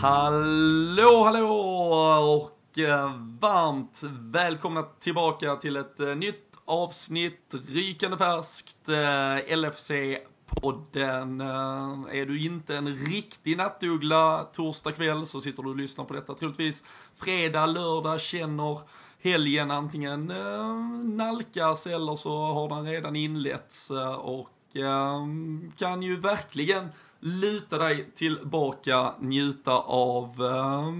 Hallå, hallå och eh, varmt välkomna tillbaka till ett eh, nytt avsnitt, rykande färskt, eh, LFC-podden. Är du inte en riktig nattuggla torsdag kväll så sitter du och lyssnar på detta troligtvis fredag, lördag, känner helgen antingen nalkas eller så har den redan inletts och kan ju verkligen luta dig tillbaka, njuta av eh,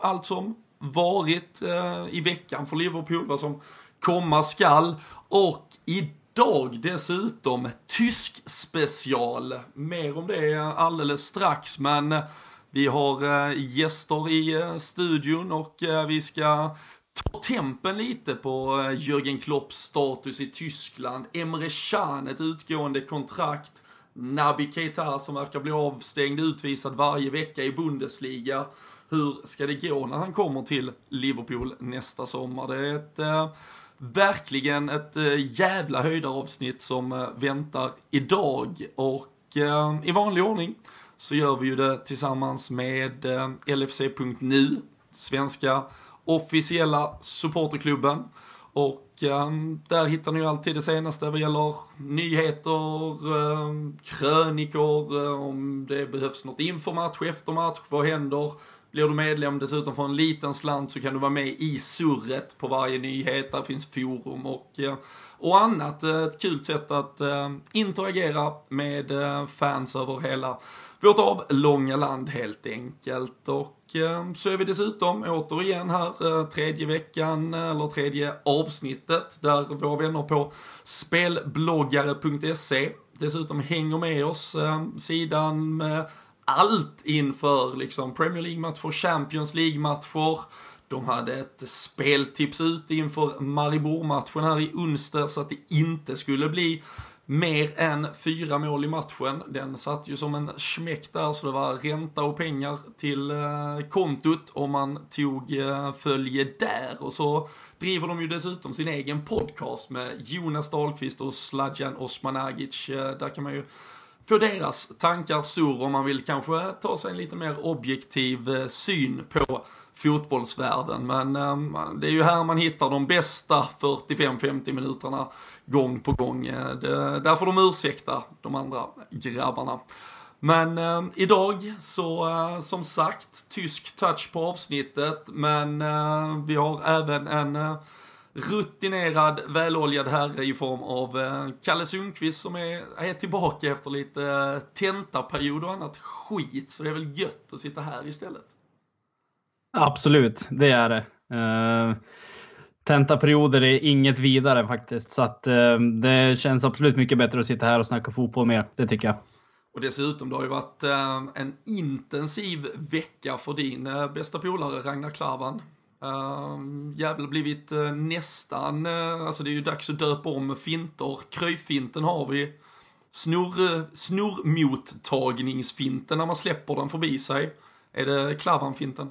allt som varit eh, i veckan för Liverpool, vad som komma skall. Och idag dessutom tysk special. Mer om det alldeles strax, men eh, vi har eh, gäster i eh, studion och vi ska ta tempen lite på Jürgen Klopps status i Tyskland. Emre Can, ett utgående kontrakt. Naby Keita som verkar bli avstängd, utvisad varje vecka i Bundesliga. Hur ska det gå när han kommer till Liverpool nästa sommar? Det är ett, eh, verkligen ett eh, jävla höjdaravsnitt som eh, väntar idag. Och eh, i vanlig ordning så gör vi ju det tillsammans med eh, LFC.nu, svenska officiella supporterklubben. Och där hittar ni ju alltid det senaste vad gäller nyheter, eh, krönikor, eh, om det behövs något inför match, efter match, vad händer? Blir du medlem dessutom för en liten slant så kan du vara med i surret på varje nyhet. Där finns forum och, eh, och annat. Ett kul sätt att interagera med fans över hela vårt avlånga land helt enkelt. Och Eh, så är vi dessutom återigen här eh, tredje veckan, eh, eller tredje avsnittet, där våra vänner på spelbloggare.se dessutom hänger med oss, sidan med allt inför liksom Premier League-matcher, Champions League-matcher, de hade ett speltips ute inför Maribor-matchen här i onsdag så att det inte skulle bli mer än fyra mål i matchen. Den satt ju som en smäck där så det var ränta och pengar till eh, kontot om man tog eh, följe där. Och så driver de ju dessutom sin egen podcast med Jonas Dahlqvist och Sladjan Osmanagic. Eh, där kan man ju få deras tankar sur om man vill kanske ta sig en lite mer objektiv eh, syn på fotbollsvärlden. Men ehm, det är ju här man hittar de bästa 45-50 minuterna gång på gång. Eh, det, där får de ursäkta de andra grabbarna. Men eh, idag så eh, som sagt tysk touch på avsnittet men eh, vi har även en eh, rutinerad, väloljad herre i form av eh, Kalle Sundqvist som är, är tillbaka efter lite eh, tentaperiod och annat skit. Så det är väl gött att sitta här istället. Absolut, det är det. Uh, tentaperioder är inget vidare faktiskt. Så att det känns absolut mycket bättre att sitta här och snacka fotboll mer. Det tycker jag. Och dessutom, det har ju varit en intensiv vecka för din bästa polare Ragnar Klavan. Ehm, uh, jävla blivit uh, nästan, uh, alltså det är ju dags att döpa om finter. Kröjfinten har vi. Snurr, uh, eh, snurrmottagningsfinten när man släpper den förbi sig. Är det Klavan-finten?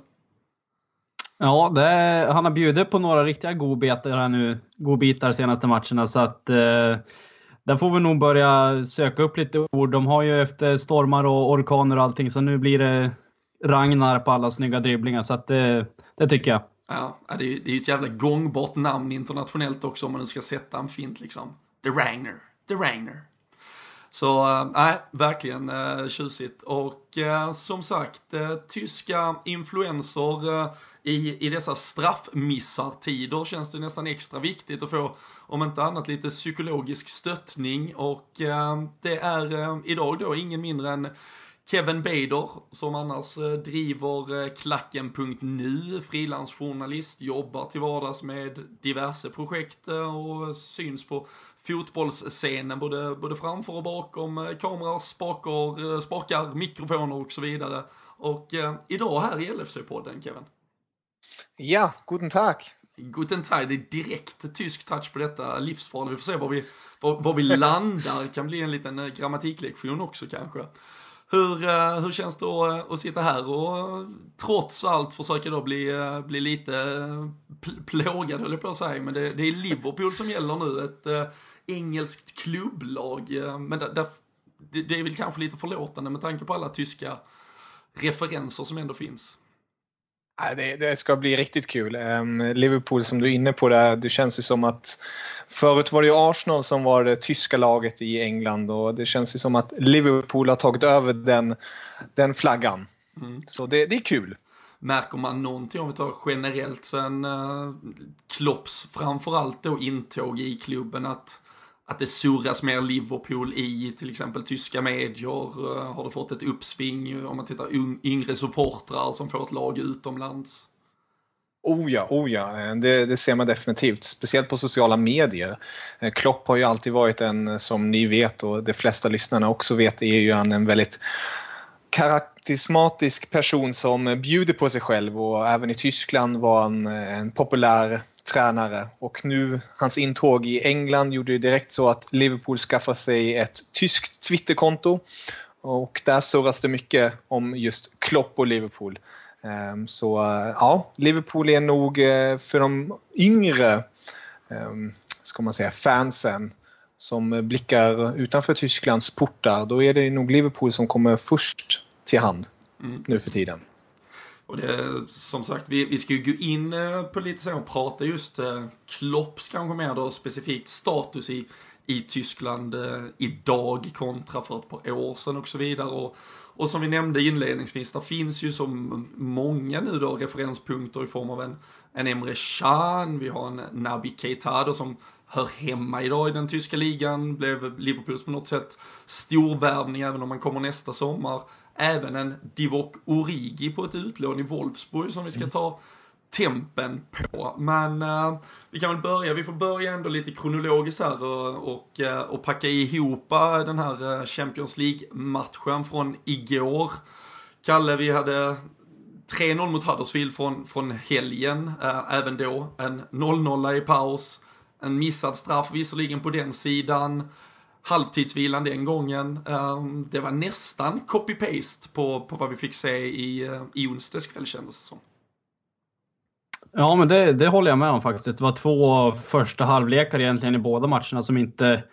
Ja, det, han har bjudit på några riktiga godbitar här nu, godbitar senaste matcherna så att eh, där får vi nog börja söka upp lite ord. De har ju efter stormar och orkaner och allting så nu blir det Ragnar på alla snygga dribblingar så att det, det tycker jag. Ja, det är ju ett jävla gångbart namn internationellt också om man nu ska sätta en fint liksom. The Ragnar, The Ragnar. Så eh, nej, äh, verkligen äh, tjusigt. Och äh, som sagt, äh, tyska influenser äh, i, i dessa straffmissartider känns det nästan extra viktigt att få, om inte annat, lite psykologisk stöttning. Och det är idag då ingen mindre än Kevin Bader, som annars eh, driver eh, klacken.nu, frilansjournalist, jobbar till vardags med diverse projekt eh, och syns på fotbollsscenen både, både framför och bakom kameror, spakar, spakar, mikrofoner och så vidare. Och eh, idag här i LFC-podden, Kevin. Ja, guten Tag. Guten Tag, det är direkt tysk touch på detta, livsfarligt. Vi får se var vi, var, var vi landar, det kan bli en liten grammatiklektion också kanske. Hur, eh, hur känns det att, eh, att sitta här och eh, trots allt försöka då bli, bli lite plågad höll jag på att säga, men det, det är Liverpool som gäller nu, ett engelskt klubblag. Men där, där, det är väl kanske lite förlåtande med tanke på alla tyska referenser som ändå finns. Det, det, ska bli riktigt kul. Um, Liverpool som du är inne på där, det känns ju som att förut var det ju Arsenal som var det tyska laget i England och det känns ju som att Liverpool har tagit över den, den flaggan. Mm. Så det, det är kul. Märker man någonting om vi tar generellt sen uh, Klopps framförallt då intåg i klubben att att det surras mer Liverpool i till exempel tyska medier? Eh, har det fått ett uppsving eh, om man tittar yngre supportrar som får ett lag utomlands? Oh ja, oh ja. Eh, det, det, ser man definitivt. Speciellt på sociala medier. Klopp har ju alltid varit en, som ni vet och de flesta lyssnarna också vet, är ju en väldigt karismatisk person som bjuder på sig själv och även i Tyskland var han en populär tränare och nu hans intåg i England gjorde det direkt så att Liverpool skaffade sig ett tyskt Twitterkonto och där surras det mycket om just Klopp och Liverpool. Ehm, så ja, Liverpool är nog eh, för de yngre ehm, ska man säga, fansen som blickar utanför Tysklands portar, då är det nog Liverpool som kommer först till hand mm. nu för tiden. Och det, som sagt, vi, vi ska ju gå in eh, på lite sen och prata just eh, Klopps kanske mer då specifikt status i, i Tyskland eh, idag kontra för ett par år sedan och så vidare. Och, och som vi nämnde inledningsvis, där finns ju så många nu då referenspunkter i form av en, en Emre Can, vi har en Nabi Keita då som hör hemma idag i den tyska ligan, blev Liverpools på något sätt storvärvning även om man kommer nästa sommar även en Divock Origi på ett utlån i Wolfsburg som vi ska mm. ta tempen på. Men uh, vi kan väl börja, vi får börja ändå lite kronologiskt här och, och, uh, och packa ihop den här Champions League-matchen från igår. Kalle, vi hade 3-0 mot Huddersfield från, från helgen, uh, även då en 0-0 i paus. En missad straff visserligen på den sidan halvtidsvilan den gången. Ehm, det var nästan copy-paste på, på vad vi fick se i, eh, i onsdags kväll kändes det som. Ja, men det, det håller jag med om faktiskt. Det var två första halvlekar egentligen i båda matcherna som inte,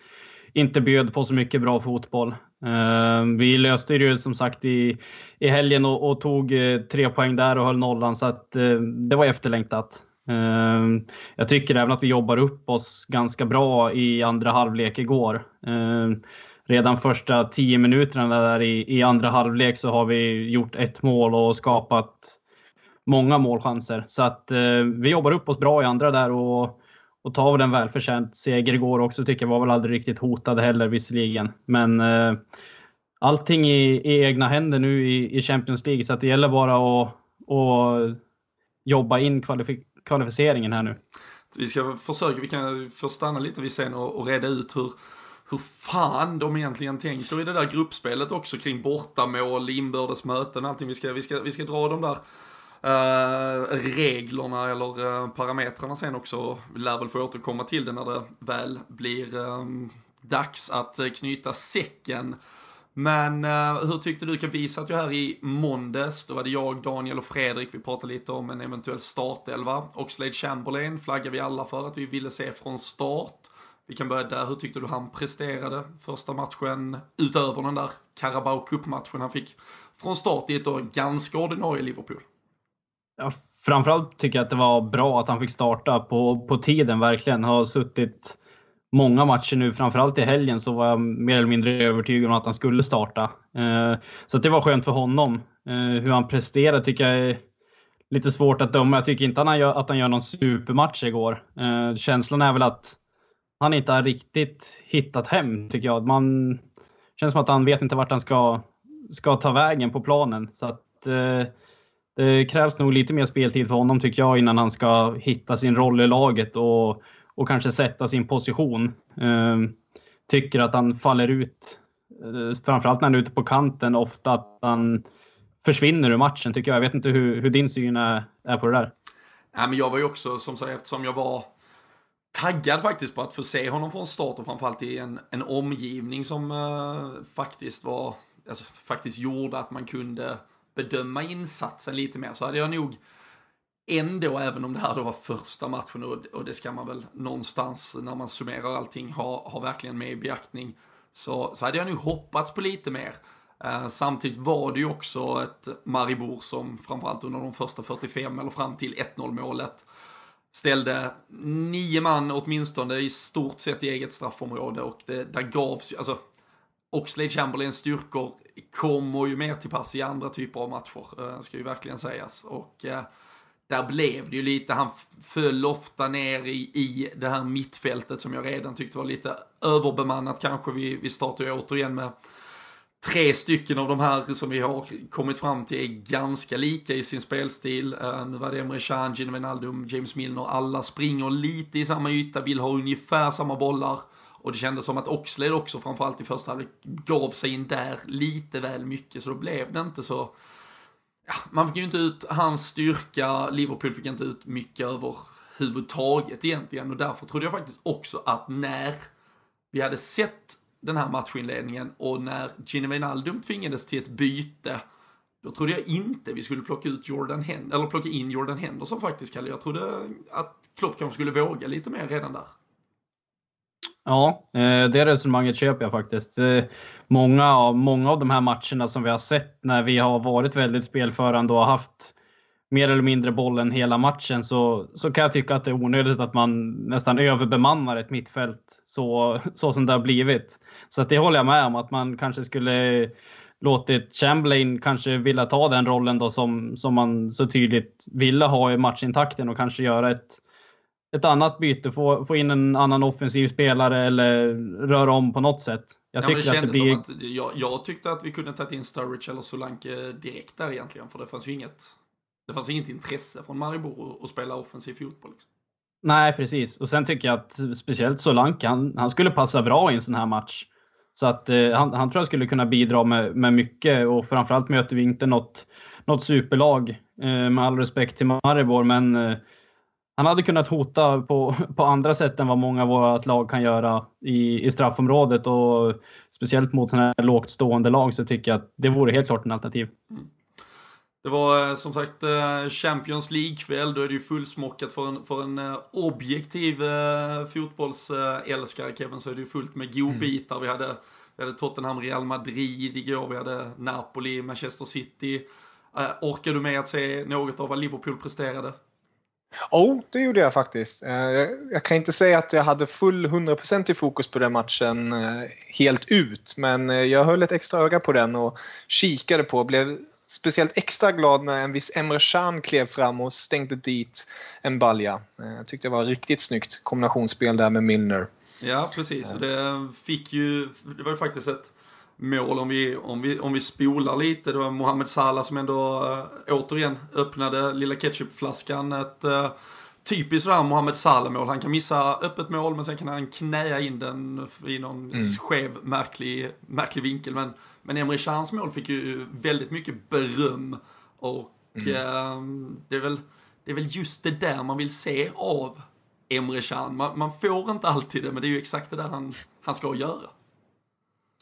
inte bjöd på så mycket bra fotboll. Ehm, vi löste det ju som sagt i, i helgen och, och tog eh, tre poäng där och höll nollan så att eh, det var efterlängtat. Ehm, jag tycker även att vi jobbar upp oss ganska bra i andra halvlek igår. Ehm, redan första tio minuterna där i, i andra halvlek så har vi gjort ett mål och skapat många målchanser. Så att eh, vi jobbar upp oss bra i andra där och, och tar väl en välförtjänt seger igår också tycker jag var väl aldrig riktigt hotade heller visserligen. Men eh, allting i, i egna händer nu i, i Champions League så att det gäller bara att, att jobba in kvalifikationen kvalificeringen här nu. Vi ska försöka, vi kan få stanna lite vid sen och, och reda ut hur, hur fan de egentligen tänker i det där gruppspelet också kring bortamål, inbördes möten, allting. Vi ska, vi ska, vi ska dra de där Uh, reglerna eller uh, parametrarna sen också. Vi lär väl få återkomma till det när det väl blir um, dags att knyta säcken. Men uh, hur tyckte du? Vi satt ju här i måndags, då var det jag, Daniel och Fredrik, vi pratade lite om en eventuell startelva. Oxlade Chamberlain flaggade vi alla för att vi ville se från start. Vi kan börja där, hur tyckte du han presterade första matchen utöver den där Carabao Cup-matchen han fick från start i ett då ganska ordinarie Liverpool? Ja, framförallt tycker jag att det var bra att han fick starta på, på tiden verkligen. Har suttit många matcher nu, framförallt i helgen, så var jag mer eller mindre övertygad om att han skulle starta. Eh, så det var skönt för honom. Eh, hur han presterar tycker jag är lite svårt att döma. Jag tycker inte att han gör, att han gör någon supermatch igår. Eh, känslan är väl att han inte har riktigt hittat hem, tycker jag. Man känns som att han vet inte vart han ska, ska ta vägen på planen. Så att, eh, det krävs nog lite mer speltid för honom tycker jag innan han ska hitta sin roll i laget och och kanske sätta sin position. Ehm, tycker att han faller ut, eh, framförallt när han är ute på kanten, ofta att han försvinner ur matchen tycker jag. Jag vet inte hur, hur din syn är, är på det där. Nej, men jag var ju också, som sagt, eftersom jag var taggad faktiskt på att få se honom från start och framförallt i en, en omgivning som eh, faktiskt var, alltså, faktiskt gjorde att man kunde bedöma insatsen lite mer så hade jag nog ändå, även om det här då var första matchen och, och det ska man väl någonstans när man summerar allting ha, ha verkligen med i beaktning, så, så hade jag nog hoppats på lite mer. Eh, samtidigt var det ju också ett Maribor som framförallt under de första 45 eller fram till 1-0 målet ställde nio man åtminstone i stort sett i eget straffområde och det, där gavs ju, alltså Oxlade Chamberlains styrkor kommer ju mer till pass i andra typer av matcher, eh, ska ju verkligen sägas. Och eh, där blev det ju lite, han föll ofta ner i, i det här mittfältet som jag redan tyckte var lite överbemannat kanske. Vi, vi startar ju återigen med tre stycken av de här som vi har kommit fram till är ganska lika i sin spelstil. Uh, nu var det Emre Can, Gino Wijnaldum, James Milner, alla springer lite i samma yta, vill ha ungefär samma bollar. Och det kändes som att Oxlade också, framförallt i första halvlek, gav sig in där lite väl mycket, så då blev det inte så... Ja, man fick ju inte ut hans styrka, Liverpool fick inte ut mycket överhuvudtaget egentligen, och därför trodde jag faktiskt också att när vi hade sett den här matchinledningen och när Gini Wijnaldum tvingades till ett byte då trodde jag inte vi skulle plocka ut Jordan Hen eller plocka in Jordan Henderson faktiskt, Kalle. Jag trodde att Klopp kanske skulle våga lite mer redan där. Ja, eh, det resonemanget köper jag faktiskt. Många av, många av de här matcherna som vi har sett när vi har varit väldigt spelförande och haft mer eller mindre bollen hela matchen så, så kan jag tycka att det är onödigt att man nästan överbemannar ett mittfält så, så som det har blivit. Så att det håller jag med om att man kanske skulle låtit Chamberlain kanske vilja ta den rollen då som, som man så tydligt ville ha i matchintakten och kanske göra ett, ett annat byte, få, få in en annan offensiv spelare eller röra om på något sätt. Jag, ja, det att det blir... att, jag, jag, tyckte att vi kunde tagit in Sturridge eller Solanke direkt där egentligen, för det fanns ju inget, det fanns inget intresse från Maribor att spela offensiv fotboll. Liksom. Nej, precis. Och sen tycker jag att speciellt Solanke, han, han skulle passa bra i en sån här match. Så att eh, han, han tror jag skulle kunna bidra med, med mycket och framförallt möter vi inte något, något superlag eh, med all respekt till Maribor, men eh, han hade kunnat hota på, på andra sätt än vad många av våra lag kan göra i, i straffområdet och speciellt mot sådana här lågt stående lag så tycker jag att det vore helt klart en alternativ. Mm. Det var eh, som sagt eh, Champions League-kväll, då är det ju fullsmockat för en, för en eh, objektiv fotbollsälskare Kevin, så är det ju fullt med godbitar. Vi hade, vi hade Tottenham, Real Madrid igår, vi hade Napoli, Manchester City. Orkar du med att se något av vad Liverpool presterade? Oh, det gjorde jag faktiskt. Jag kan inte säga att jag hade full 100% i fokus på den matchen helt ut, men jag höll ett extra öga på den och kikade på blev speciellt extra glad när en viss Emre Can klev fram och stängde dit en balja. Eh, jag tyckte det var riktigt snyggt kombinationsspel där med Milner. Ja, precis. Och det fick ju, det var ju faktiskt ett mål om vi, om vi, om vi spolar lite. Det var Mohamed Salah som ändå äh, återigen öppnade lilla ketchupflaskan. Ett äh, typiskt sådär Mohamed Salah-mål. Han kan missa öppet mål men sen kan han knäa in den i någon mm. skev, märklig, märklig vinkel. Men men Emre Cans mål fick ju väldigt mycket beröm. Och mm. eh, det, är väl, det är väl just det där man vill se av Emre Can. Man, man, får inte alltid det, men det är ju exakt det där han, han ska göra.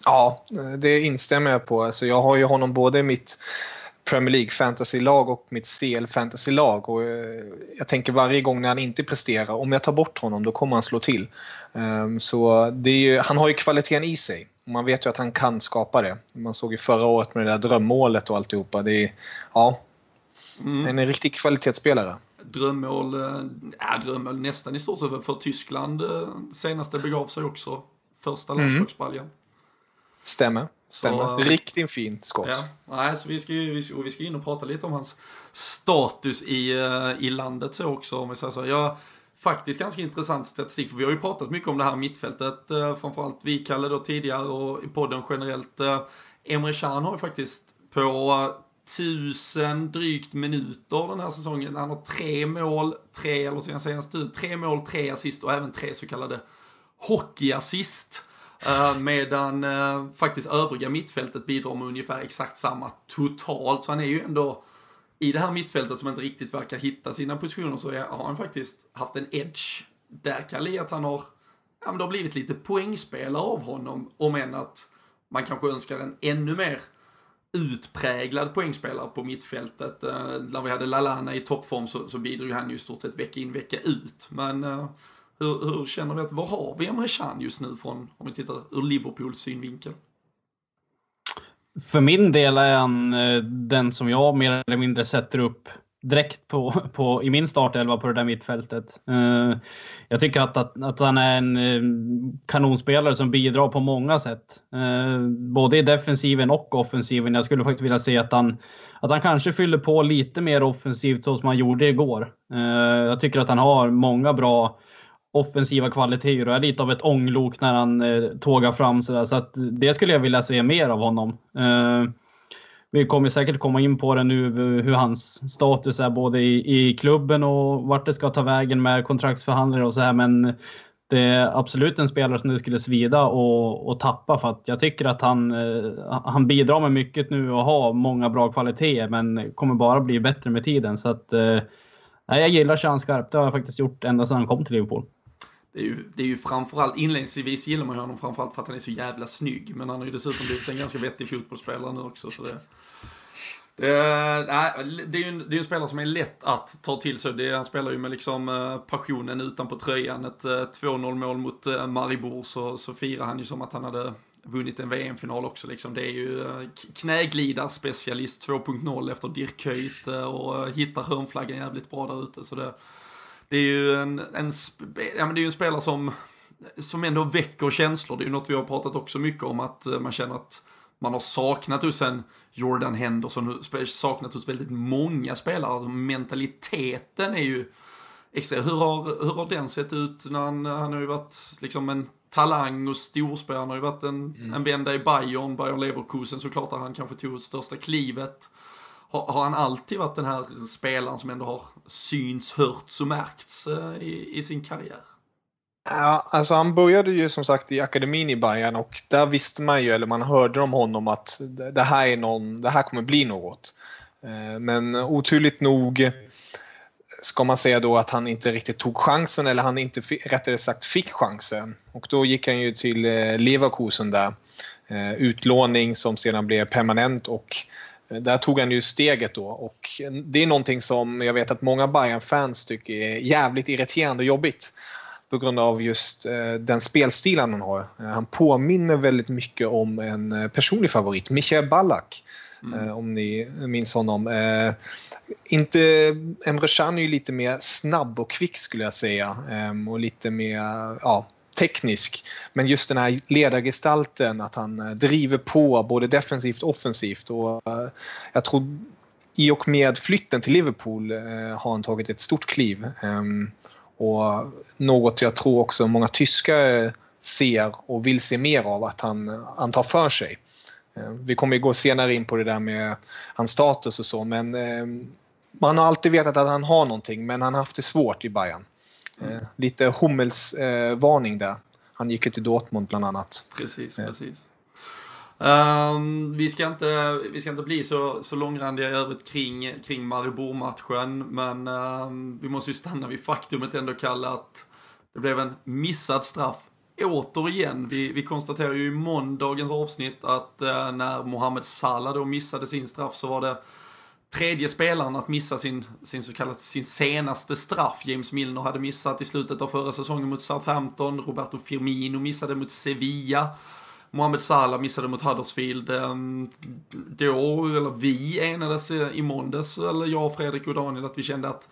Ja, det instämmer jag på. Alltså jag har ju honom både i mitt Premier League fantasy-lag och mitt CL fantasy-lag. Och eh, jag tänker varje gång när han inte presterar, om jag tar bort honom då kommer han slå till. Ehm, så ju, han har ju kvaliteten i sig. Man vet ju att han kan skapa det. Man såg ju förra året med det där drömmålet och alltihopa. Det är, ja, mm. en riktig kvalitetsspelare. Drömmål, äh, drömmål nästan i stort sett för Tyskland eh, senaste begav sig också. Första mm. Stämmer. Stämmer. Så, Riktigt fint skott. Ja, nej, så vi ska ju vi ska, vi ska in och prata lite om hans status i, i landet så också om vi säger så. Jag, faktiskt ganska intressant statistik, för vi har ju pratat mycket om det här mittfältet, eh, framförallt vi Kalle då tidigare och i podden generellt. Eh, Emre Can har ju faktiskt på tusen drygt minuter den här säsongen, han har tre mål, tre, eller sen senaste ut, tre mål, tre assist och även tre så kallade hockeyassist. Eh, medan eh, faktiskt övriga mittfältet bidrar med ungefär exakt samma totalt. Så han är ju ändå i det här mittfältet som inte riktigt verkar hitta sina positioner så har han faktiskt haft en edge där kan Kalle att han har, ja men det har blivit lite poängspelare av honom om än att man kanske önskar en ännu mer utpräglad poängspelare på mittfältet. Eh, när vi hade Lalana i toppform så, så bidrog han ju i stort sett vecka in vecka ut. Men eh, hur, hur, känner vi att, vad har vi Emre Can just nu från, om vi tittar ur Liverpools synvinkel? för min del är han eh, den som jag mer eller mindre sätter upp direkt på, på, i min startelva på det där mittfältet. Eh, jag tycker att, att, att, han är en eh, kanonspelare som bidrar på många sätt. Både i defensiven och offensiven. Jag skulle faktiskt vilja se att han, att han kanske fyller på lite mer offensivt så som han gjorde igår. jag tycker att han har många bra offensiva kvaliteter och är lite av ett ånglok när han eh, tågar fram sådär. Så att det skulle jag vilja se mer av honom. Eh, vi kommer säkert komma in på det nu eh, hur hans status är både i, i klubben och vart det ska ta vägen med kontraktsförhandlingar och så här. Men det är absolut en spelare som det skulle svida och, och tappa för att jag tycker att han, eh, han bidrar med mycket nu och har många bra kvaliteter men kommer bara bli bättre med tiden. Så att, eh, jag gillar Sean skarpt. Det har jag faktiskt gjort ända sedan han kom till Liverpool. Det är, ju, det är ju framförallt, inledningsvis gillar man ju honom framförallt för att han är så jävla snygg. Men han har ju dessutom blivit en ganska vettig fotbollsspelare nu också. Så det, det, nej, det är ju en, det är en spelare som är lätt att ta till sig. Det, han spelar ju med liksom eh, passionen utanpå tröjan. Ett eh, 2-0 mål mot eh, Maribor så, så firar han ju som att han hade vunnit en VM-final också liksom. Det är ju knäglidarspecialist 2.0 efter Dirk Kuyt och hittar hörnflaggan jävligt bra där ute. Så det, det är ju en, en, ja, men det är en spelare som, som ändå väcker känslor. Det är ju något vi har pratat också mycket om, att eh, man känner att man har saknat hos en Jordan Henderson, saknat hos väldigt många spelare. Alltså, mentaliteten är ju extra. Hur har, hur har den sett ut när han, han har ju varit liksom en talang och storspelare. Han har ju varit en, mm. en vända i Bayern, Bayern Leverkusen såklart, där han kanske tog största klivet. Har, har, han alltid varit den här spelaren som ändå har synts, hörts och märkts eh, i, i sin karriär? Ja, alltså han började ju som sagt i akademin i Bayern och där visste man ju, eller man hörde om honom att det här, är någon, det här kommer bli något. Eh, men oturligt nog ska man säga då att han inte riktigt tog chansen eller han inte rättare sagt fick chansen. Och då gick han ju till eh, Leverkusen där. Utlåning som sedan blev permanent och där tog han ju steget då och det är någonting som jag vet att många bayern fans tycker är jävligt irriterande och jobbigt. På grund av just eh, den spelstilen han har. Eh, han påminner väldigt mycket om en eh, personlig favorit, Michael Ballack. Mm. Om ni minns honom. inte, Emre Can är ju lite mer snabb och kvick skulle jag säga. Och lite mer, ja, teknisk. Men just den här ledargestalten, att han eh, driver på både defensivt och offensivt. Och eh, jag tror i och med flytten till Liverpool eh, har han tagit ett stort kliv. Ehm, och något jag tror också många tyskar ser och vill se mer av, att han, han tar för sig. Ehm, vi kommer gå senare in på det där med hans status och så, men ehm, man har alltid vetat att han har någonting, men han har haft det svårt i Bayern. Mm. lite Hummels eh, varning där. Han gick ju till Dortmund bland annat. Precis, eh. precis. Um, vi, ska inte, vi ska inte bli så, så långrandiga i övrigt kring, kring Maribor-matchen, men um, vi måste ju stanna vid faktumet ändå, Kalle, att det blev en missad straff återigen. Vi, vi konstaterar ju i måndagens avsnitt att uh, när Mohamed Salah då missade sin straff så var det tredje spelaren att missa sin, sin så kallad, sin senaste straff. James Milner hade missat i slutet av förra säsongen mot Southampton. Roberto Firmino missade mot Sevilla. Mohamed Salah missade mot Huddersfield. Ehm, då, eller vi enades eh, i måndags, eller jag, Fredrik och Daniel, att vi kände att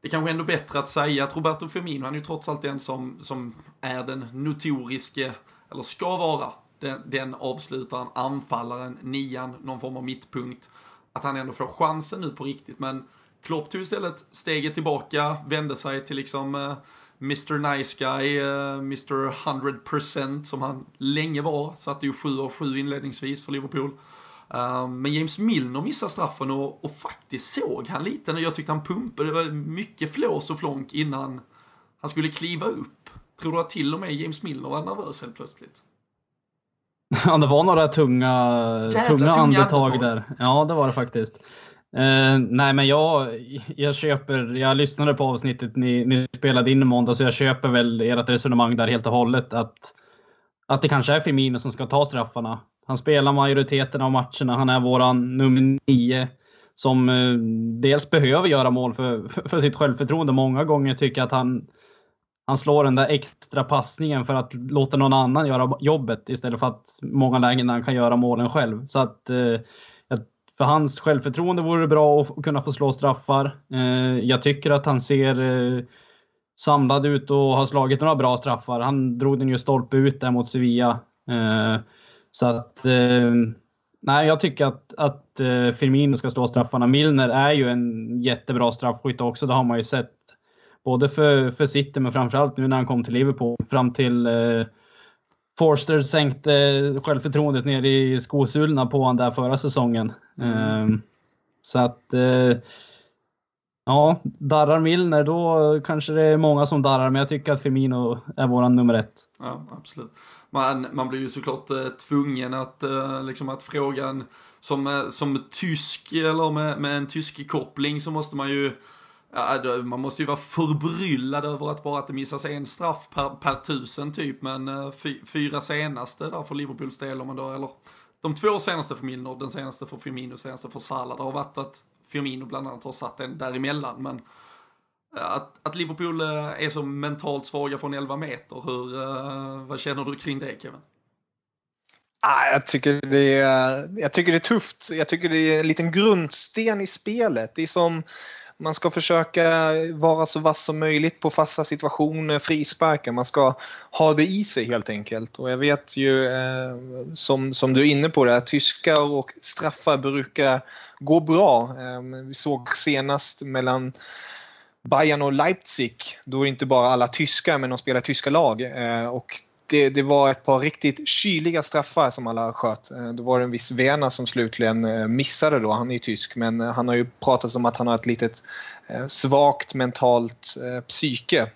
det kanske är ändå bättre att säga att Roberto Firmino, han är ju trots allt den som, som är den notoriske, eller ska vara, den, den avslutaren, anfallaren, nian, någon form av mittpunkt att han ändå får chansen nu på riktigt. Men Klopp tog istället steget tillbaka, vände sig till liksom eh, uh, Mr Nice Guy, uh, Mr 100% som han länge var. Satte ju 7 av 7 inledningsvis för Liverpool. Uh, men James Milner missade straffen och, och, faktiskt såg han lite. Jag tyckte han pumpade, det var mycket flås och flonk innan han skulle kliva upp. Tror du att till och med James Milner var nervös helt plötsligt? Ja, det var några tunga, tunga, tunga andetag, andetag där. Ja, det var det faktiskt. Uh, nej, men jag, jag köper, jag lyssnade på avsnittet ni, ni spelade in i måndag, så jag köper väl ert resonemang där helt och hållet. Att, att det kanske är Firmino som ska ta straffarna. Han spelar majoriteten av matcherna. Han är våran nummer nio som uh, dels behöver göra mål för, för, för sitt självförtroende. Många gånger tycker att han, han slår den där extra passningen för att låta någon annan göra jobbet istället för att många lägen han kan göra målen själv. Så att eh, för hans självförtroende vore det bra att kunna få slå straffar. Eh, jag tycker att han ser eh, samlad ut och har slagit några bra straffar. Han drog den ju stolpe ut där mot Sevilla. Så att Nej, jag tycker att, att Firmino ska slå straffarna. Milner är ju en jättebra straffskytt också. Det har man ju sett. Både för, för City men framförallt nu när han kom till Liverpool. Fram till eh, Forster sänkte självförtroendet ner i skosulorna på honom där förra säsongen. Mm. Eh, så att eh, Ja, darrar Milner då kanske det är många som darrar, men jag tycker att Firmino är våran nummer ett. Ja, absolut. Man, man blir ju såklart eh, tvungen att, eh, liksom att frågan som, eh, som tysk eller med, med en tysk koppling så måste man ju Ja, man måste ju vara förbryllad över att bara att det missas en straff per, per tusen typ, men eh, fy, fyra senaste där för Liverpools del, om man då, eller de två senaste för Milner, den senaste för Firmino, senaste för Salah. Det har varit att Firmino bland annat har satt en däremellan, men eh, att, att Liverpool eh, är så mentalt svaga från 11 meter, hur, vad känner du kring det Kevin? Ah, jag tycker, det är, jag tycker det är tufft. Jag tycker det är en liten grundsten i spelet. Det är som man ska försöka vara så vass som möjligt på fasta situationer, frisparkar. Man ska ha det i sig helt enkelt. Och jag vet ju, eh, som, som du är inne på, det här, tyskar och straffar brukar gå bra. Eh, vi såg senast mellan Bayern och Leipzig, då är det inte bara alla tyskar men de spelar tyska lag. Eh, och det, det, var ett par riktigt kyliga straffar som alla sköt. Eh, då var det en viss Vena som slutligen eh, missade då. Han är ju tysk men eh, han har ju pratat om att han har ett litet svagt mentalt psyke.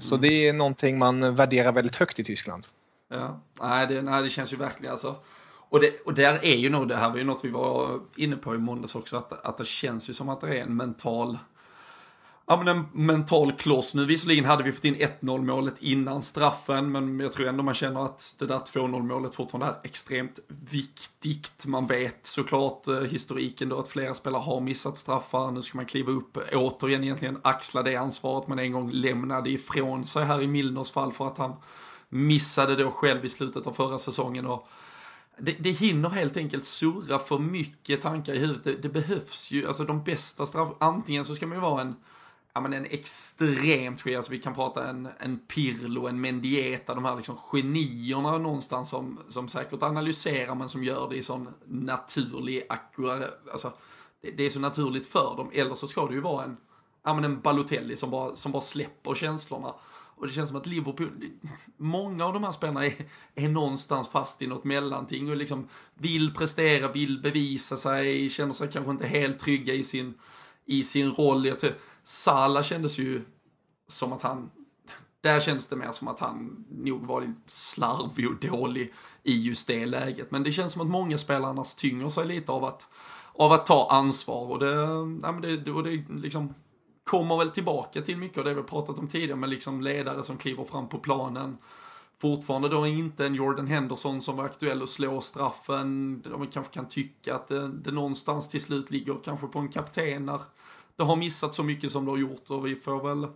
Så mm. det är någonting man värderar väldigt högt i Tyskland. Ja, nej det, nej, det känns ju verkligen alltså. Och, det, och där är ju nog, det här var ju något vi var inne på i måndags också, att, att det känns ju som att det är en mental ja, men en mental kloss. Nu visserligen hade vi fått in 1-0 målet innan straffen, men jag tror ändå man känner att det där 2-0 målet fortfarande är extremt viktigt. Man vet såklart eh, historiken då att flera spelare har missat straffar. Nu ska man kliva upp återigen egentligen axla det ansvaret man en gång lämnade ifrån sig här i Milners fall för att han missade då själv i slutet av förra säsongen. Och det, det hinner helt enkelt surra för mycket tankar i huvudet. Det, det behövs ju, alltså de bästa straff, antingen så ska man ju vara en ja, men en extremt skicklig, alltså vi kan prata en, en Pirlo, en Mendieta, de här liksom genierna någonstans som, som säkert analyserar men som gör det i sån naturlig, akkurat, alltså det, det, är så naturligt för dem. Eller så ska det ju vara en, ja men en Balotelli som bara, som bara släpper känslorna. Och det känns som att Liverpool, många av de här spelarna är, är någonstans fast i något mellanting och liksom vill prestera, vill bevisa sig, känner sig kanske inte helt trygga i sin, i sin roll. Jag tror, Sala kändes ju som att han, där kändes det mer som att han nog var lite slarvig och dålig i just det läget. Men det känns som att många spelare annars tynger sig lite av att, av att ta ansvar och det, ja, men det, och det liksom kommer väl tillbaka till mycket av det vi pratat om tidigare med liksom ledare som kliver fram på planen. Fortfarande då inte en Jordan Henderson som var aktuell att slå straffen. De kanske kan tycka att det, det någonstans till slut ligger kanske på en kapten när det har missat så mycket som det har gjort och vi får väl,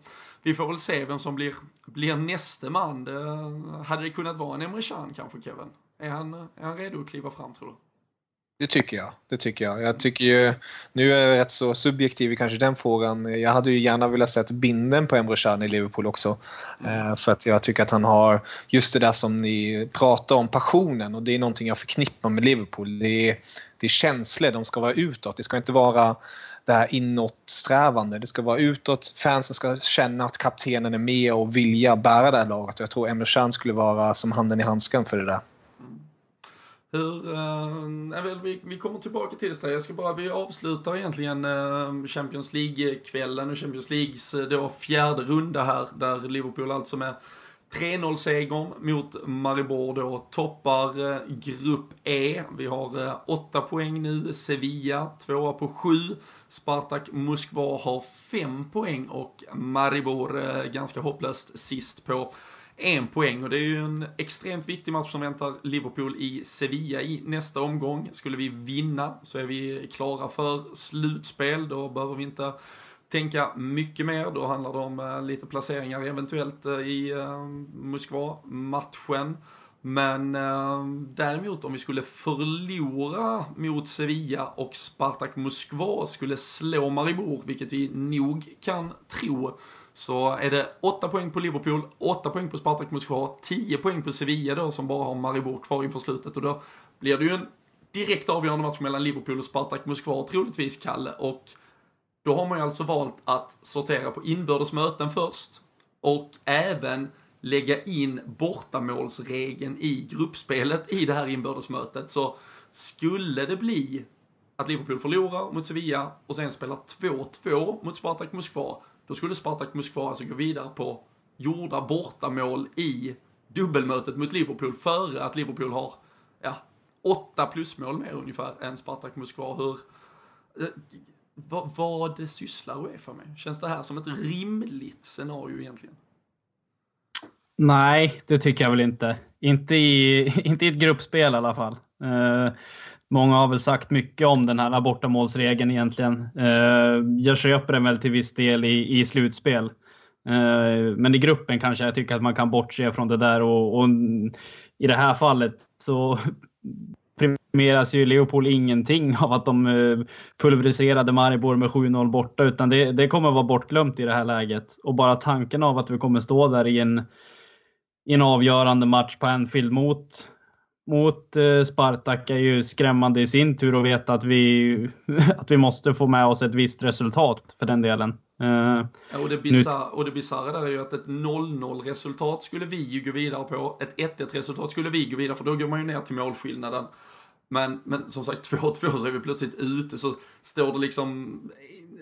vi får väl se vem som blir, blir näste man. Det, hade det kunnat vara en Emre Can kanske, Kevin? Är han, är han redo att kliva fram, tror du? Det tycker jag. Det tycker jag. Jag tycker ju, nu är jag rätt så subjektiv i kanske den frågan. Jag hade ju gärna velat sett binden på Emre Can i Liverpool också. Mm. För att jag tycker att han har just det där som ni pratar om, passionen. Och det är någonting jag förknippar med Liverpool. Det är, det är känslor, de ska vara utåt. Det ska inte vara det här inåtsträvande. Det ska vara utåt. Fansen ska känna att kaptenen är med och vilja bära det här laget. Jag tror Emre Can skulle vara som handen i handsken för det där. Hur, äh, vi, vi kommer tillbaka till det. Jag ska bara, vi avslutar egentligen eh, Champions League-kvällen och Champions Leagues eh, då fjärde runda här, där Liverpool alltså med 3-0-segern mot Maribor då toppar eh, Grupp E. Vi har eh, åtta poäng nu, Sevilla tvåa på sju. Spartak Moskva har fem poäng och Maribor eh, ganska hopplöst sist på en poäng och det är ju en extremt viktig match som väntar Liverpool i Sevilla i nästa omgång. Skulle vi vinna så är vi klara för slutspel, då behöver vi inte tänka mycket mer. Då handlar det om eh, lite placeringar eventuellt eh, i eh, Moskva-matchen. Men eh, däremot om vi skulle förlora mot Sevilla och Spartak Moskva skulle slå Maribor, vilket vi nog kan tro, så är det 8 poäng på Liverpool, 8 poäng på Spartak Moskva, 10 poäng på Sevilla då som bara har Maribor kvar inför slutet och då blir det ju en direkt avgörande match mellan Liverpool och Spartak Moskva troligtvis, Kalle. Och då har man ju alltså valt att sortera på inbördes möten först och även lägga in bortamålsregeln i gruppspelet i det här inbördesmötet. Så skulle det bli att Liverpool förlorar mot Sevilla och sen spelar 2-2 mot Spartak Moskva, då skulle Spartak Moskva alltså gå vidare på gjorda bortamål i dubbelmötet mot Liverpool före att Liverpool har, ja, åtta plusmål mer ungefär än Spartak Moskva. Hur, eh, vad, vad det sysslar Uefa med? Känns det här som ett rimligt scenario egentligen? Nej, det tycker jag väl inte. Inte i, inte i ett gruppspel i alla fall. Eh, Många har väl sagt mycket om den här bortamålsregeln egentligen. Eh, jag köper den väl till viss del i, i slutspel. Eh, men i gruppen kanske jag tycker att man kan bortse från det där och, och i det här fallet så premieras ju Leopold ingenting av att de eh, pulveriserade Maribor med 7-0 borta, utan det, det kommer vara bortglömt i det här läget. Och bara tanken av att vi kommer stå där i en i en avgörande match på Anfield mot, mot eh, Spartak är ju skrämmande i sin tur att veta att vi, att vi måste få med oss ett visst resultat för den delen. Och, det bizarra, och det bisarra där är ju att ett 0-0 resultat skulle vi ju gå vidare på. Ett 1-1 resultat skulle vi gå vidare för då går man ju ner till målskillnaden. Men, men som sagt 2-2 så är vi plötsligt ute så står det liksom,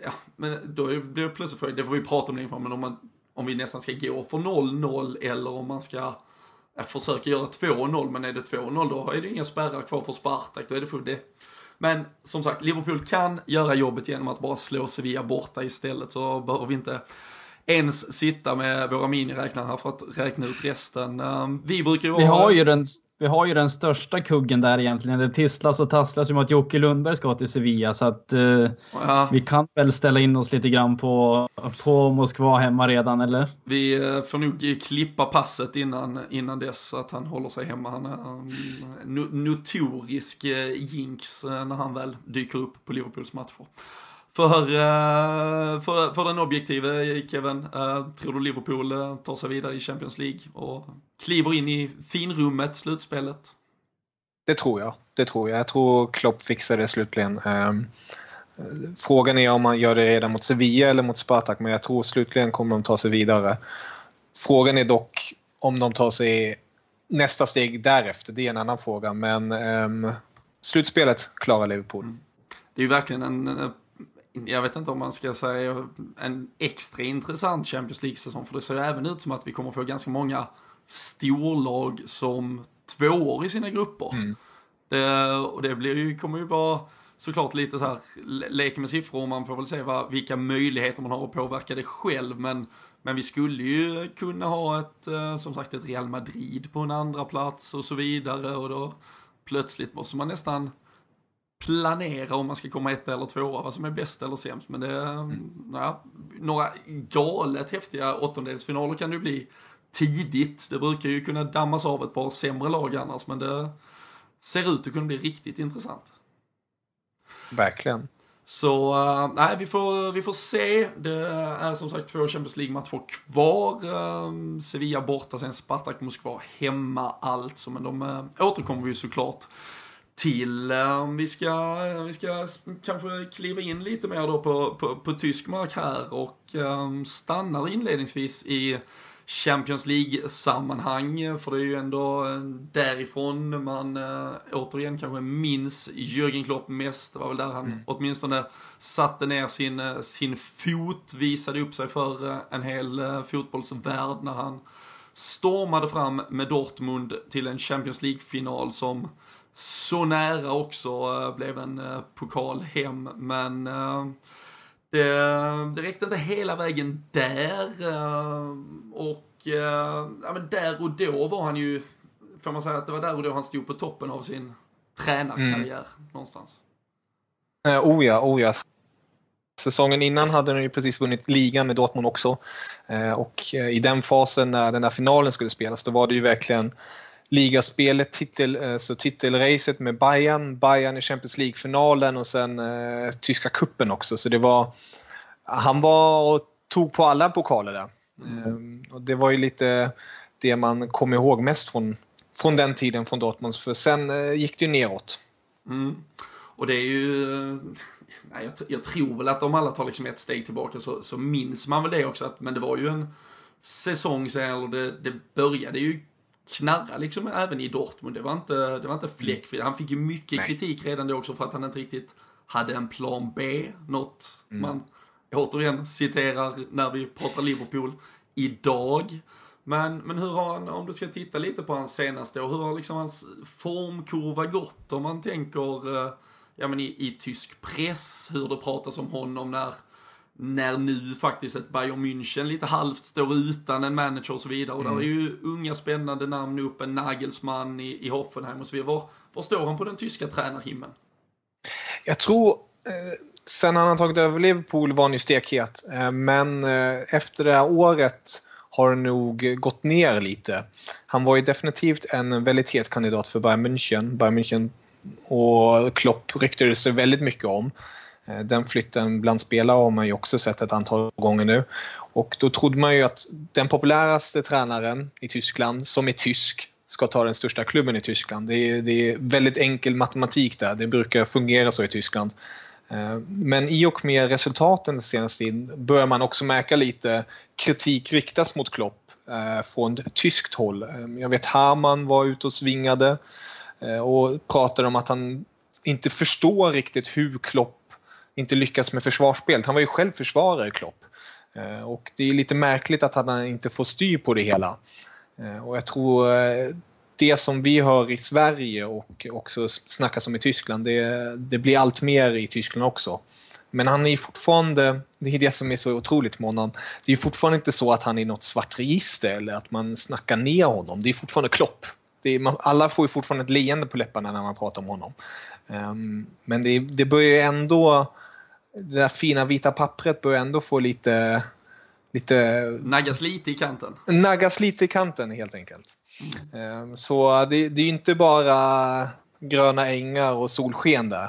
ja men då blir det plötsligt för det får vi prata om längre fram, men om man om vi nästan ska gå för 0-0 eller om man ska ja, försöka göra 2-0, men är det 2-0 då är det inga spärrar kvar för Spartak, då är det fullt det. Men som sagt, Liverpool kan göra jobbet genom att bara slå Sevilla borta istället, så behöver vi inte ens sitta med våra miniräknare här för att räkna ut resten. Ehm, vi brukar ju Vi har ju den vi har ju den största kuggen där egentligen. Det tisslas och tasslas om att Jocke Lundberg ska till Sevilla. Så att eh, ja. vi kan väl ställa in oss lite grann på, på Moskva hemma redan, eller? Vi eh, får nog klippa passet innan, innan dess så att han håller sig hemma. Han är um, notorisk eh, jinx eh, när han väl dyker upp på Liverpools matcher. För, eh, för, för den objektive Kevin, eh, tror du Liverpool eh, tar sig vidare i Champions League och kliver in i finrummet, slutspelet? Det tror jag. Det tror jag. Jag tror Klopp fixar det slutligen. Ehm, frågan är om man gör det redan mot Sevilla eller mot Spartak, men jag tror slutligen kommer de ta sig vidare. Frågan är dock om de tar sig nästa steg därefter. Det är en annan fråga, men um, slutspelet klarar Liverpool. Mm. Det är ju verkligen en jag vet inte om man ska säga en extra intressant Champions League-säsong, för det ser även ut som att vi kommer få ganska många storlag som tvåor i sina grupper. Mm. Det, och det blir ju, kommer ju vara såklart lite så här lek med siffror och man får väl se vad, vilka möjligheter man har att påverka det själv. Men, men vi skulle ju kunna ha ett, eh, som sagt, ett Real Madrid på en andra plats och så vidare och då plötsligt måste man nästan planera om man ska komma ett eller tvåa, vad som är bäst eller sämst. Men det, mm. ja, några galet häftiga åttondelsfinaler kan det bli tidigt. Det brukar ju kunna dammas av ett par sämre lag annars, men det ser ut att kunna bli riktigt intressant. Verkligen. Så uh, nej, vi får, vi får se. Det är som sagt två Champions League-matcher kvar. Uh, Sevilla borta, sen Spartak Moskva hemma alltså. Men de uh, återkommer vi såklart till. Um, vi, ska, vi ska kanske kliva in lite mer då på, på, på tysk mark här och um, stannar inledningsvis i Champions League-sammanhang, för det är ju ändå eh, därifrån man äh, återigen kanske minns Jürgen Klopp mest. Det var väl där han mm. åtminstone satte ner sin, eh, sin fot, visade upp sig för en hel äh, fotbollsvärld när han stormade fram med Dortmund till en Champions League-final som så nära också äh, blev en pokal hem, men det, det räckte inte hela vägen där. Eh, och eh, ja, men där och då var han ju, får man säga att det var där och då han stod på toppen av sin tränarkarriär mm. någonstans. Eh, oh ja, oh ja. Säsongen innan hade han ju precis vunnit ligan med Dortmund också. Och i den fasen när den där finalen skulle spelas då var det ju verkligen ligaspelet, titel, så titelracet med Bayern, Bayern i Champions League-finalen och sen eh, tyska kuppen också. Så det var, han var och tog på alla pokaler där. Mm. Ehm, och det var ju lite det man kom ihåg mest från, från den tiden från Dortmund, för sen eh, gick det ju neråt. Mm. Och det är ju... Nej, jag, jag, tror väl att om alla tar liksom ett steg tillbaka så, så minns man väl det också, att, men det var ju en säsong sen, eller det, det började ju knarra liksom även i Dortmund. Det var inte, det var inte fläckfritt. Han fick ju mycket Nej. kritik redan då också för att han inte riktigt hade en plan B. Något mm. man återigen citerar när vi pratar Liverpool idag. Men, men hur har han, om du ska titta lite på hans senaste år, hur har liksom hans formkurva gått om man tänker eh, ja, men i, i tysk press, hur det pratas om honom när när nu faktiskt ett Bayern München lite halvt står utan en manager och så vidare. Och mm. där är ju unga spännande namn upp, en Nagelsmann i, i Hoffenheim och så vidare. Var, var står han på den tyska tränarhimlen? Jag tror, eh, sen han har tagit över Liverpool var han ju stekhet. Eh, men eh, efter det här året har nog gått ner lite. Han var ju definitivt en väldigt het kandidat för Bayern München. Bayern München och Klopp ryktades det väldigt mycket om. Eh, den flytten bland spelare har man ju också sett ett antal gånger nu. Och då trodde man ju att den populäraste tränaren i Tyskland, som är tysk, ska ta den största klubben i Tyskland. Det är, det är väldigt enkel matematik där. Det brukar fungera så i Tyskland. Eh, men i och med resultaten den senaste tiden börjar man också märka lite kritik riktas mot Klopp eh, från tyskt håll. Jag vet Hamann var ute och svingade och pratade om att han inte förstår riktigt hur Klopp inte lyckats med försvarsspelet. Han var ju själv försvarare, Klopp. Eh, och det är lite märkligt att han inte får styr på det hela. Eh, och jag tror eh, det som vi hör i Sverige och också snackas om i Tyskland, det, det blir allt mer i Tyskland också. Men han är fortfarande, det är det som är så otroligt med honom, det är fortfarande inte så att han är något svart register eller att man snackar ner honom. Det är fortfarande Klopp. Är, man, alla får ju fortfarande ett leende på läpparna när man pratar om honom. Um, men det, det börjar ändå det där fina vita pappret börjar ändå få lite... lite naggas lite i kanten. Naggas lite i kanten helt enkelt. Mm. Så det, det är inte bara gröna ängar och solsken där.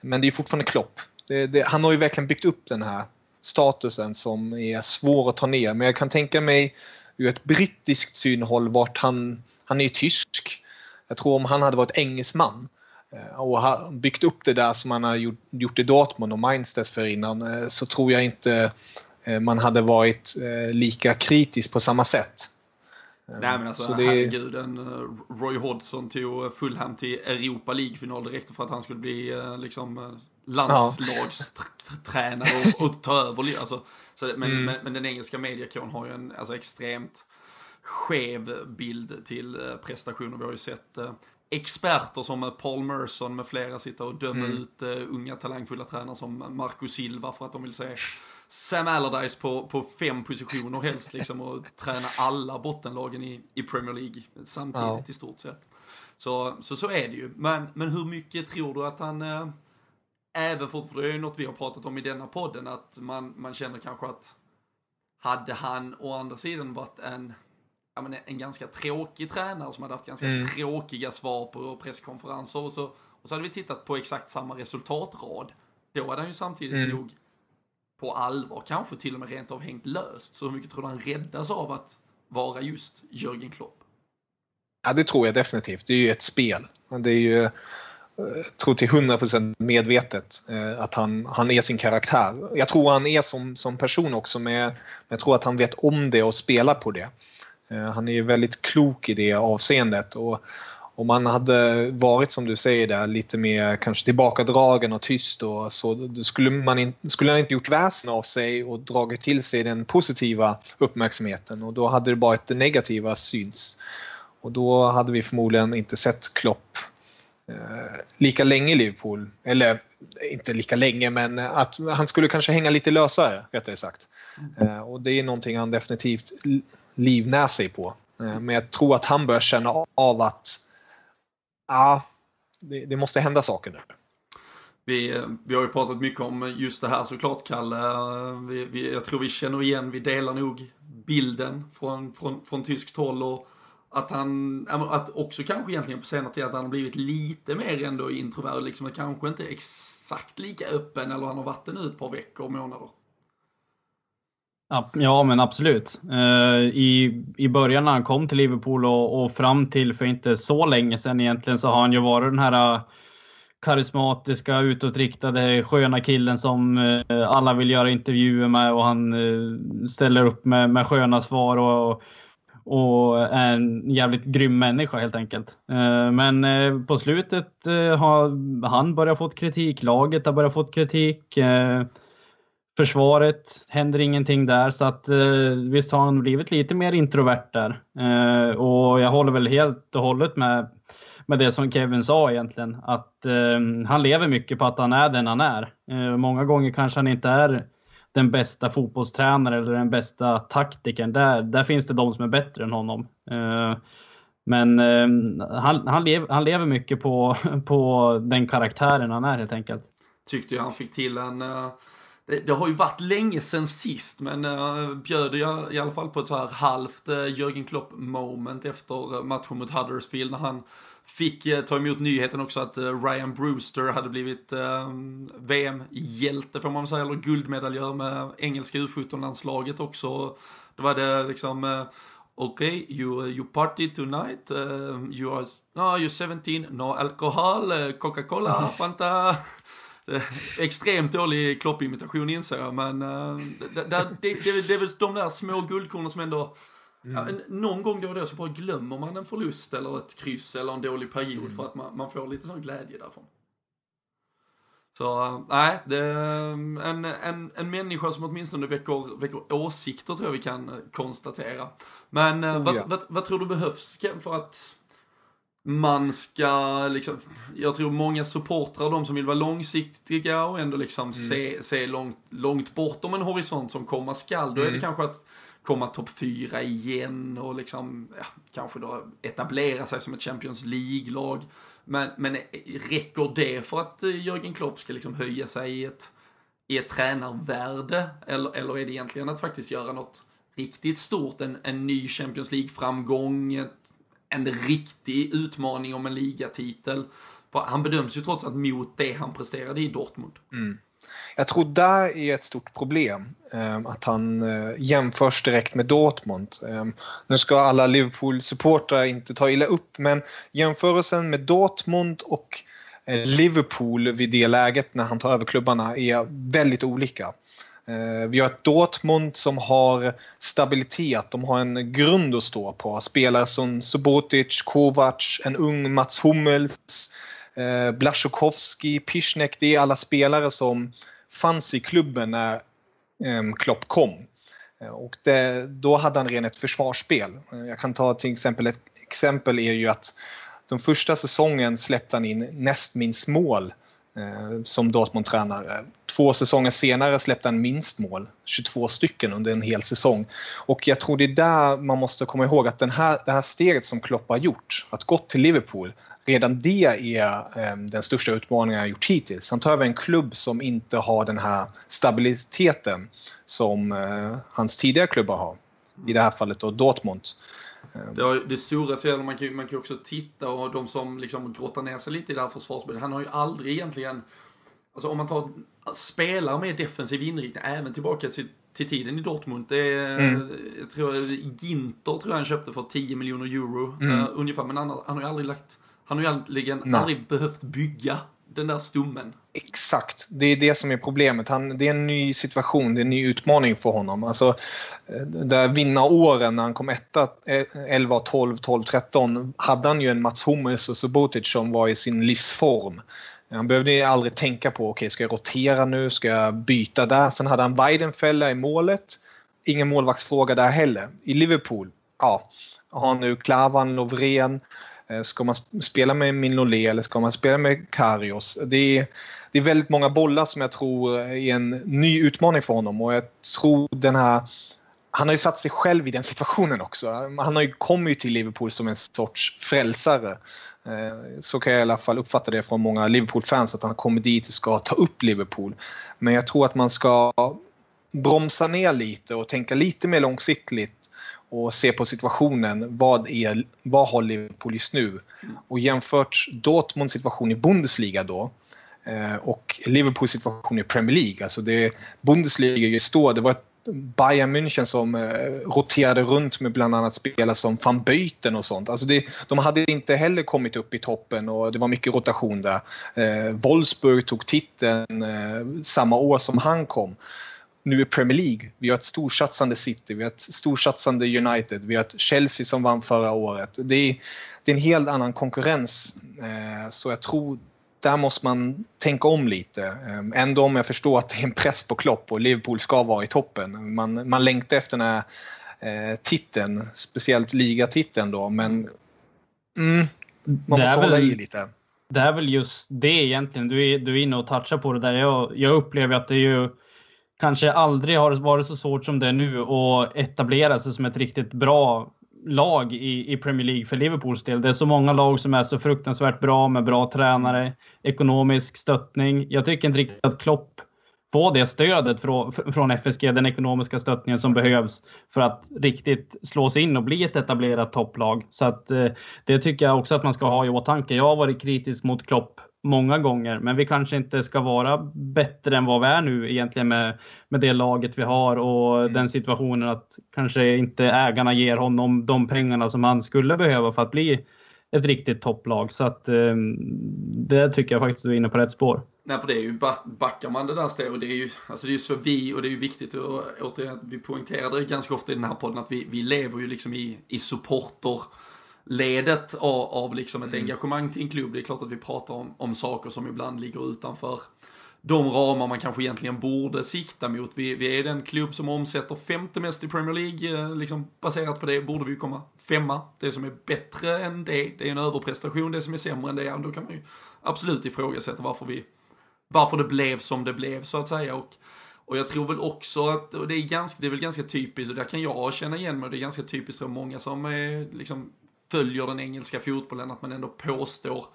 Men det är fortfarande Klopp. Det, det, han har ju verkligen byggt upp den här statusen som är svår att ta ner. Men jag kan tänka mig ur ett brittiskt synhåll vart han, han är tysk. Jag tror om han hade varit engelsman och har byggt upp det där som man har gjort, i Dortmund och Mainz dessförinnan eh, så tror jag inte eh, man hade varit lika kritisk på samma sätt. Nej men alltså så det... herregud, en Roy Hodgson tog Fulham till Europa League-final direkt för att han skulle bli liksom landslagstränare och, och ta över. Alltså, så, men, mm. men, men, den engelska mediakåren har ju en alltså, extremt skev bild till prestationer. Vi har ju sett experter som Paul Merson med flera sitta och döma mm. ut uh, unga talangfulla tränare som Marco Silva för att de vill se Sam Allardyce på, på fem positioner helst liksom och träna alla bottenlagen i, i Premier League samtidigt ja. i stort sett. Så, så så är det ju. Men, men hur mycket tror du att han, äh, även för, för det är ju något vi har pratat om i denna podden, att man, man känner kanske att hade han å andra sidan varit en ja, men en ganska tråkig tränare som hade haft ganska mm. tråkiga svar på presskonferenser. Och så, och så hade vi tittat på exakt samma resultatrad. Då hade han ju samtidigt mm. nog på allvar kanske till och med rent av hängt löst. Så hur mycket tror du han räddas av att vara just Jörgen Klopp? Ja, det tror jag definitivt. Det är ju ett spel. Det är ju, eh, tror till 100% medvetet eh, att han, han är sin karaktär. Jag tror han är som, som person också, men jag tror att han vet om det och spelar på det. Eh, han är ju väldigt klok i det avseendet. Och om han hade varit som du säger där lite mer kanske tillbakadragen och tyst då, så skulle, man in, skulle han inte gjort väsen av sig och dragit till sig den positiva uppmärksamheten och då hade det bara det negativa syns. Och då hade vi förmodligen inte sett Klopp eh, lika länge i Liverpool. Eller inte lika länge men att han skulle kanske hänga lite lösare rättare sagt. Eh, och det är någonting han definitivt livnär sig på. Eh, men jag tror att han börjar känna av att ja, det, det måste hända saker nu. Vi, eh, vi har ju pratat mycket om just det här såklart, Kalle. Eh, vi, vi, jag tror vi känner igen, vi delar nog bilden från, från, från tyskt håll och att han, att också kanske egentligen på senare tid att han har blivit lite mer ändå introvert, liksom kanske inte exakt lika öppen eller han har varit det nu ett par veckor och månader. Ja, men absolut. Eh, I, I början när han kom till Liverpool och, och fram till för inte så länge sedan egentligen så har han ju varit den här eh, karismatiska, utåtriktade, sköna killen som eh, alla vill göra intervjuer med och han ställer upp med, med sköna svar och, och är en jävligt grym människa helt enkelt. Men på slutet har han börjat fått kritik, laget har börjat fått kritik. Försvaret händer ingenting där så att eh, visst har han blivit lite mer introvert där. Eh, och jag håller väl helt och hållet med med det som Kevin sa egentligen. Att eh, han lever mycket på att han är den han är. Eh, många gånger kanske han inte är den bästa fotbollstränaren eller den bästa taktikern. Där, där finns det de som är bättre än honom. Eh, men han, han, lev, han lever mycket på, på den karaktären han är helt enkelt. Tyckte jag han fick till en uh det, det, har ju varit länge sen sist, men uh, bjöd jag i alla fall på ett så här halvt uh, Jörgen Klopp moment efter matchen mot Huddersfield när han Fick eh, ta emot nyheten också att eh, Ryan Brewster hade blivit eh, VM-hjälte får man säga, eller guldmedaljör med engelska U17-landslaget också. Då var det liksom eh, Okej, okay, you, you party tonight, uh, you are, no, you're 17, no alcohol, uh, Coca-Cola, Fanta. Extremt dålig kloppimitation inser jag, men uh, det, det, det, det, är väl de där små guldkornen som ändå Mm. Ja, någon gång då och då så bara glömmer man en förlust eller ett kryss eller en dålig period mm. för att man, man får lite sån glädje därifrån. Så nej, det är en, en, en människa som åtminstone väcker, väcker åsikter tror jag vi kan konstatera. Men oh, vad, ja. vad, vad, tror du behövs för att man ska liksom, jag tror många supportrar, de som vill vara långsiktiga och ändå liksom mm. se, se långt, långt bortom en horisont som komma skall, då är det mm. kanske att komma topp fyra igen och liksom, ja, kanske då etablera sig som ett Champions League-lag. Men, men räcker det för att eh, Jörgen Klopp ska liksom höja sig i ett, i ett tränarvärde? Eller, eller är det egentligen att faktiskt göra något riktigt stort, en, en ny Champions League-framgång, en riktig utmaning om en ligatitel? Han bedöms ju trots allt mot det han presterade i Dortmund. Mm. Jag tror där är ett stort problem, ehm, att han eh, jämförs direkt med Dortmund. Ehm, nu ska alla Liverpool-supportrar inte ta illa upp, men jämförelsen med Dortmund och eh, Liverpool vid det läget när han tar över klubbarna är väldigt olika. Eh, vi har ett Dortmund som har stabilitet, de har en grund att stå på. Spelare som Subotic, Kovac, en ung Mats Hummels, eh, Blaszukowski, Blasjukovski, det är alla spelare som fanns i klubben när ehm, Klopp kom. Eh, och det, då hade han redan ett försvarsspel. Jag kan ta till exempel ett exempel är ju att den första säsongen släppte han in näst minst mål eh, Eh, som Dortmund-tränare. Två säsonger senare släppte han minst mål, 22 stycken under en hel säsong. Och jag tror det är där man måste komma ihåg att den här, det här steget som Klopp har gjort, att gått till Liverpool, redan det är eh, den största utmaningen han gjort hittills. Han tar över en klubb som inte har den här stabiliteten som eh, hans tidigare klubbar har. I det här fallet då Dortmund. Det, det surras ju, man kan, man kan också titta och de som liksom grottar ner sig lite i det här försvarsspelet, han har ju aldrig egentligen, alltså om man tar spelare med defensiv inriktning, även tillbaka till, till tiden i Dortmund, det är, mm. jag tror, Ginter tror jag han köpte för 10 miljoner euro, mm. uh, ungefär, men han, han har ju aldrig lagt han har ju Nej. aldrig behövt bygga den där stummen. Exakt, det är det som är problemet. Han, det är en ny situation, det är en ny utmaning för honom. Alltså, eh, där vinnaråren när han kom etta, 11, 12, 12, 13 hade han ju en Mats Hummels och Subotic som var i sin livsform. Han behövde aldrig tänka på, okej okay, ska jag rotera nu, ska jag byta där? Sen hade han Weidenfeller i målet. Ingen målvaktsfråga där heller. I Liverpool, ja, har nu Klavan, Lovren, eh, ska man spela med Minolé eller ska man spela med Karios? Det är, det är väldigt många bollar som jag tror är en ny utmaning för honom och jag tror den här han har ju satt sig själv i den situationen också. Han har ju, kommer ju till Liverpool som en sorts frälsare. Eh, så kan jag i alla fall uppfatta det från många Liverpool-fans att han kommer dit och ska ta upp Liverpool. Men jag tror att man ska bromsa ner lite och tänka lite mer långsiktigt och se på situationen. Vad, är, vad har Liverpool just nu? Och jämfört Dortmunds situation i Bundesliga då eh, Eh, och Liverpools situation i Premier League. Alltså det, Bundesliga just då, det var ett Bayern München som eh, roterade runt med bland annat spelare som van Buyten och sånt. Alltså det, de hade inte heller kommit upp i toppen och det var mycket rotation där. Eh, Wolfsburg tog titeln eh, samma år som han kom. Nu i Premier League, vi har ett storsatsande City, vi har ett storsatsande United, vi har ett Chelsea som vann förra året. Det är, det är en helt annan konkurrens. Eh, så jag tror där måste man tänka om lite. Ehm, ändå om jag förstår att det är en press på Klopp och Liverpool ska vara i toppen. Man, man längtar efter den här eh, titeln, speciellt ligatiteln då, men mm, man måste hålla i lite. Det är väl just det egentligen. Du är, du är inne och touchar på det där. Jag, jag upplever att det ju kanske aldrig har varit så svårt som det är nu att etablera sig som ett riktigt bra lag i, i Premier League för Liverpools del. Det är så många lag som är så fruktansvärt bra med bra tränare, ekonomisk stöttning. Jag tycker inte riktigt att Klopp får det stödet från, från FSG, den ekonomiska stöttningen som behövs för att riktigt slå sig in och bli ett etablerat topplag. Så att eh, det tycker jag också att man ska ha i åtanke. Jag har varit kritisk mot Klopp många gånger, men vi kanske inte ska vara bättre än vad vi är nu egentligen med, med det laget vi har och mm. den situationen att kanske inte ägarna ger honom de pengarna som han skulle behöva för att bli ett riktigt topplag. Så att eh, det tycker jag faktiskt du är inne på rätt spår. Nej, för det är ju, backar man det där steget, och det är ju, alltså det är ju så vi, och det är ju viktigt, och återigen, vi poängterade ganska ofta i den här podden att vi, vi lever ju liksom i, i supporter ledet av, av liksom ett mm. engagemang till en klubb. Det är klart att vi pratar om, om saker som ibland ligger utanför de ramar man kanske egentligen borde sikta mot. Vi, vi är den klubb som omsätter femte mest i Premier League. Eh, liksom baserat på det borde vi komma femma. Det som är bättre än det, det är en överprestation. Det som är sämre än det, då kan man ju absolut ifrågasätta varför vi varför det blev som det blev så att säga. Och, och jag tror väl också att, och det är, ganska, det är väl ganska typiskt, och där kan jag känna igen mig, och det är ganska typiskt för många som är liksom följer den engelska fotbollen, att man ändå påstår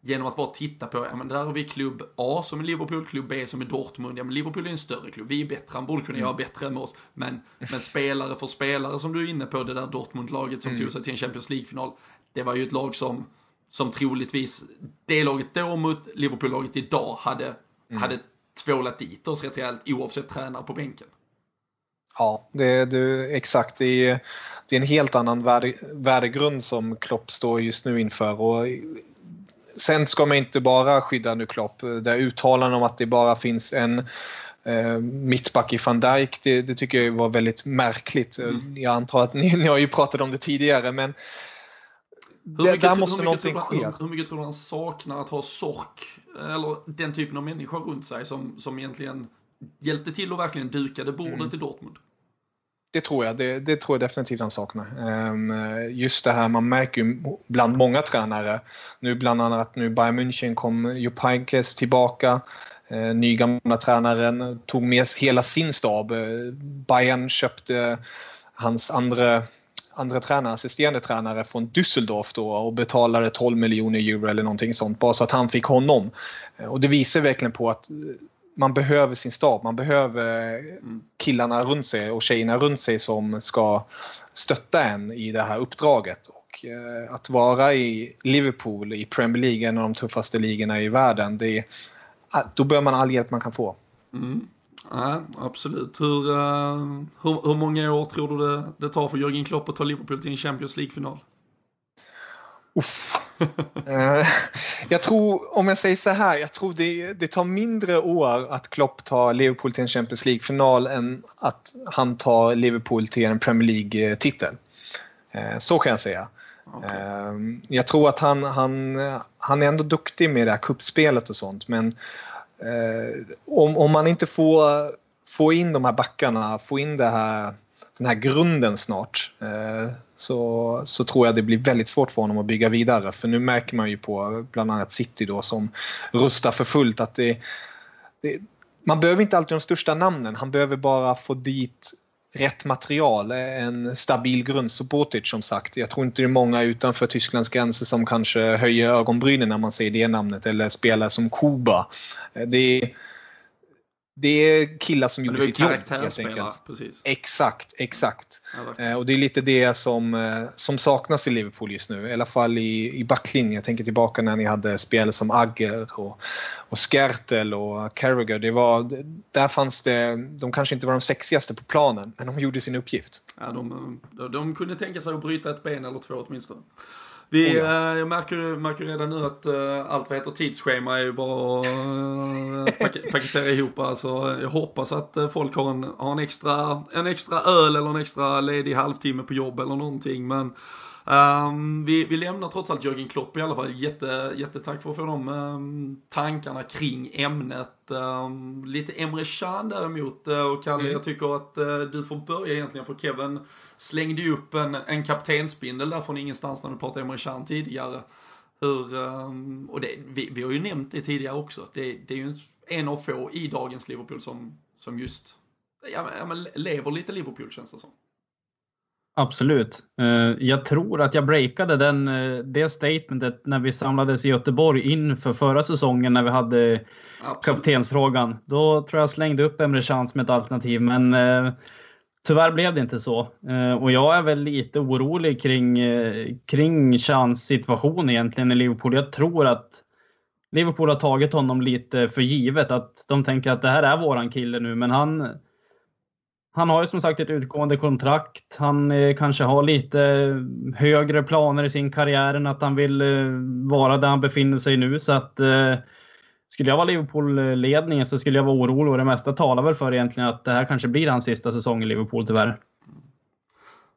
genom att bara titta på, ja men där har vi klubb A som är Liverpool, klubb B som är Dortmund, ja men Liverpool är en större klubb, vi är bättre, han borde kunna göra bättre än oss. Men, men spelare för spelare som du är inne på, det där Dortmund-laget som mm. tog sig till en Champions League-final, det var ju ett lag som, som troligtvis, det laget då mot Liverpool-laget idag hade, mm. hade tvålat dit oss rätt rejält oavsett tränare på bänken. Ja, det, det, exakt. Det är, det är en helt annan värde, värdegrund som Klopp står just nu inför. Och sen ska man inte bara skydda nu Klopp. Det uttalanden om att det bara finns en eh, mittback i van Dijk, det, det, tycker jag var väldigt märkligt. Mm. Jag antar att ni, ni har ju pratat om det tidigare men hur mycket, där måste hur någonting ske. Hur, hur, mycket tror du han saknar att ha sork, eller den typen av människor runt sig som, som egentligen hjälpte till och verkligen dukade bordet mm. i Dortmund? Det tror jag. Det, det, tror jag definitivt han saknar. Ehm, just det här, man märker ju bland många tränare, nu bland annat nu Bayern München kom Jupp Heynckes tillbaka, eh, Nygamla ny gamla tränaren tog med hela sin stab. Eh, Bayern köpte hans andra andra tränare, assisterande tränare från Düsseldorf då och betalade 12 miljoner euro eller någonting sånt bara så att han fick honom. Eh, och det visar verkligen på att man behöver sin stab, man behöver killarna runt sig och tjejerna runt sig som ska stötta en i det här uppdraget. Och eh, att vara i Liverpool, i Premier League, en av de tuffaste ligorna i världen, det, ah, då behöver man all hjälp man kan få. Mm. Ja, absolut. Hur, uh, hur, hur, många år tror du det, det tar för Jörgen Klopp att ta Liverpool till en Champions League-final? Eh, jag tror, om jag säger så här, jag tror det, det tar mindre år att Klopp tar Liverpool till en Champions League-final än att han tar Liverpool till en Premier League-titel. Eh, så kan jag säga. Okay. Eh, jag tror att han, han, han är ändå duktig med det här kuppspelet och sånt men om, om man inte får, får in de här backarna, får in det här den här grunden snart eh, så, så tror jag det blir väldigt svårt för honom att bygga vidare. För nu märker man ju på bland annat City då som rustar för fullt att det, det man behöver inte alltid de största namnen. Han behöver bara få dit rätt material, en stabil grund. Subotic som sagt. Jag tror inte det är många utanför Tysklands gränser som kanske höjer ögonbrynen när man säger det namnet. Eller spelare som Kuba. Eh, det är, det är killar som gjorde sitt jobb. Helt enkelt. Precis. Exakt, exakt. Ja, och det är lite det som, eh, som saknas i Liverpool just nu. I alla fall i, i backlinjen. Jag tänker tillbaka när ni hade spelare som Agger och, och Skertel och Carragher. Det var, där fanns det, de kanske inte var de sexigaste på planen, men de gjorde sin uppgift. Ja, de, de kunde tänka sig att bryta ett ben eller två åtminstone. Vi, oh ja. jag märker, märker redan nu att uh, allt vad heter tidsschema är ju bara att uh, paketera ihop. Alltså, jag hoppas att folk har en, har en, extra, en extra öl eller en extra ledig halvtimme på jobb eller någonting. Men Um, vi, vi lämnar trots allt Jörgen Klopp i alla fall. Jätte, jättetack för att få de um, tankarna kring ämnet. Um, lite Emre Can däremot. Uh, och Kalle, mm. jag tycker att uh, du får börja egentligen för Kevin slängde ju upp en, en kaptensbindel där från ingenstans när du pratade Emre Can tidigare. Hur, och det, vi, vi har ju nämnt det tidigare också. Det, det är ju en av få i dagens Liverpool som, som just ja, men, lever lite Liverpool känns det som. Absolut. Eh, jag tror att jag breakade den, eh, det statementet när vi samlades i Göteborg inför förra säsongen när vi hade Absolut. kaptensfrågan. Då tror jag slängde upp Emre Can som ett alternativ, men eh, tyvärr blev det inte så. Och jag är väl lite orolig kring, kring Chans situation egentligen i Liverpool. Jag tror att Liverpool har tagit honom lite för givet. Att de tänker att det här är våran kille nu, men han han har ju som sagt ett utgående kontrakt. Han eh, kanske har lite högre planer i sin karriär än att han vill eh, vara där han befinner sig nu. Så att eh, skulle jag vara Liverpool-ledningen så skulle jag vara orolig och det mesta talar väl för egentligen att det här kanske blir hans sista säsong i Liverpool tyvärr.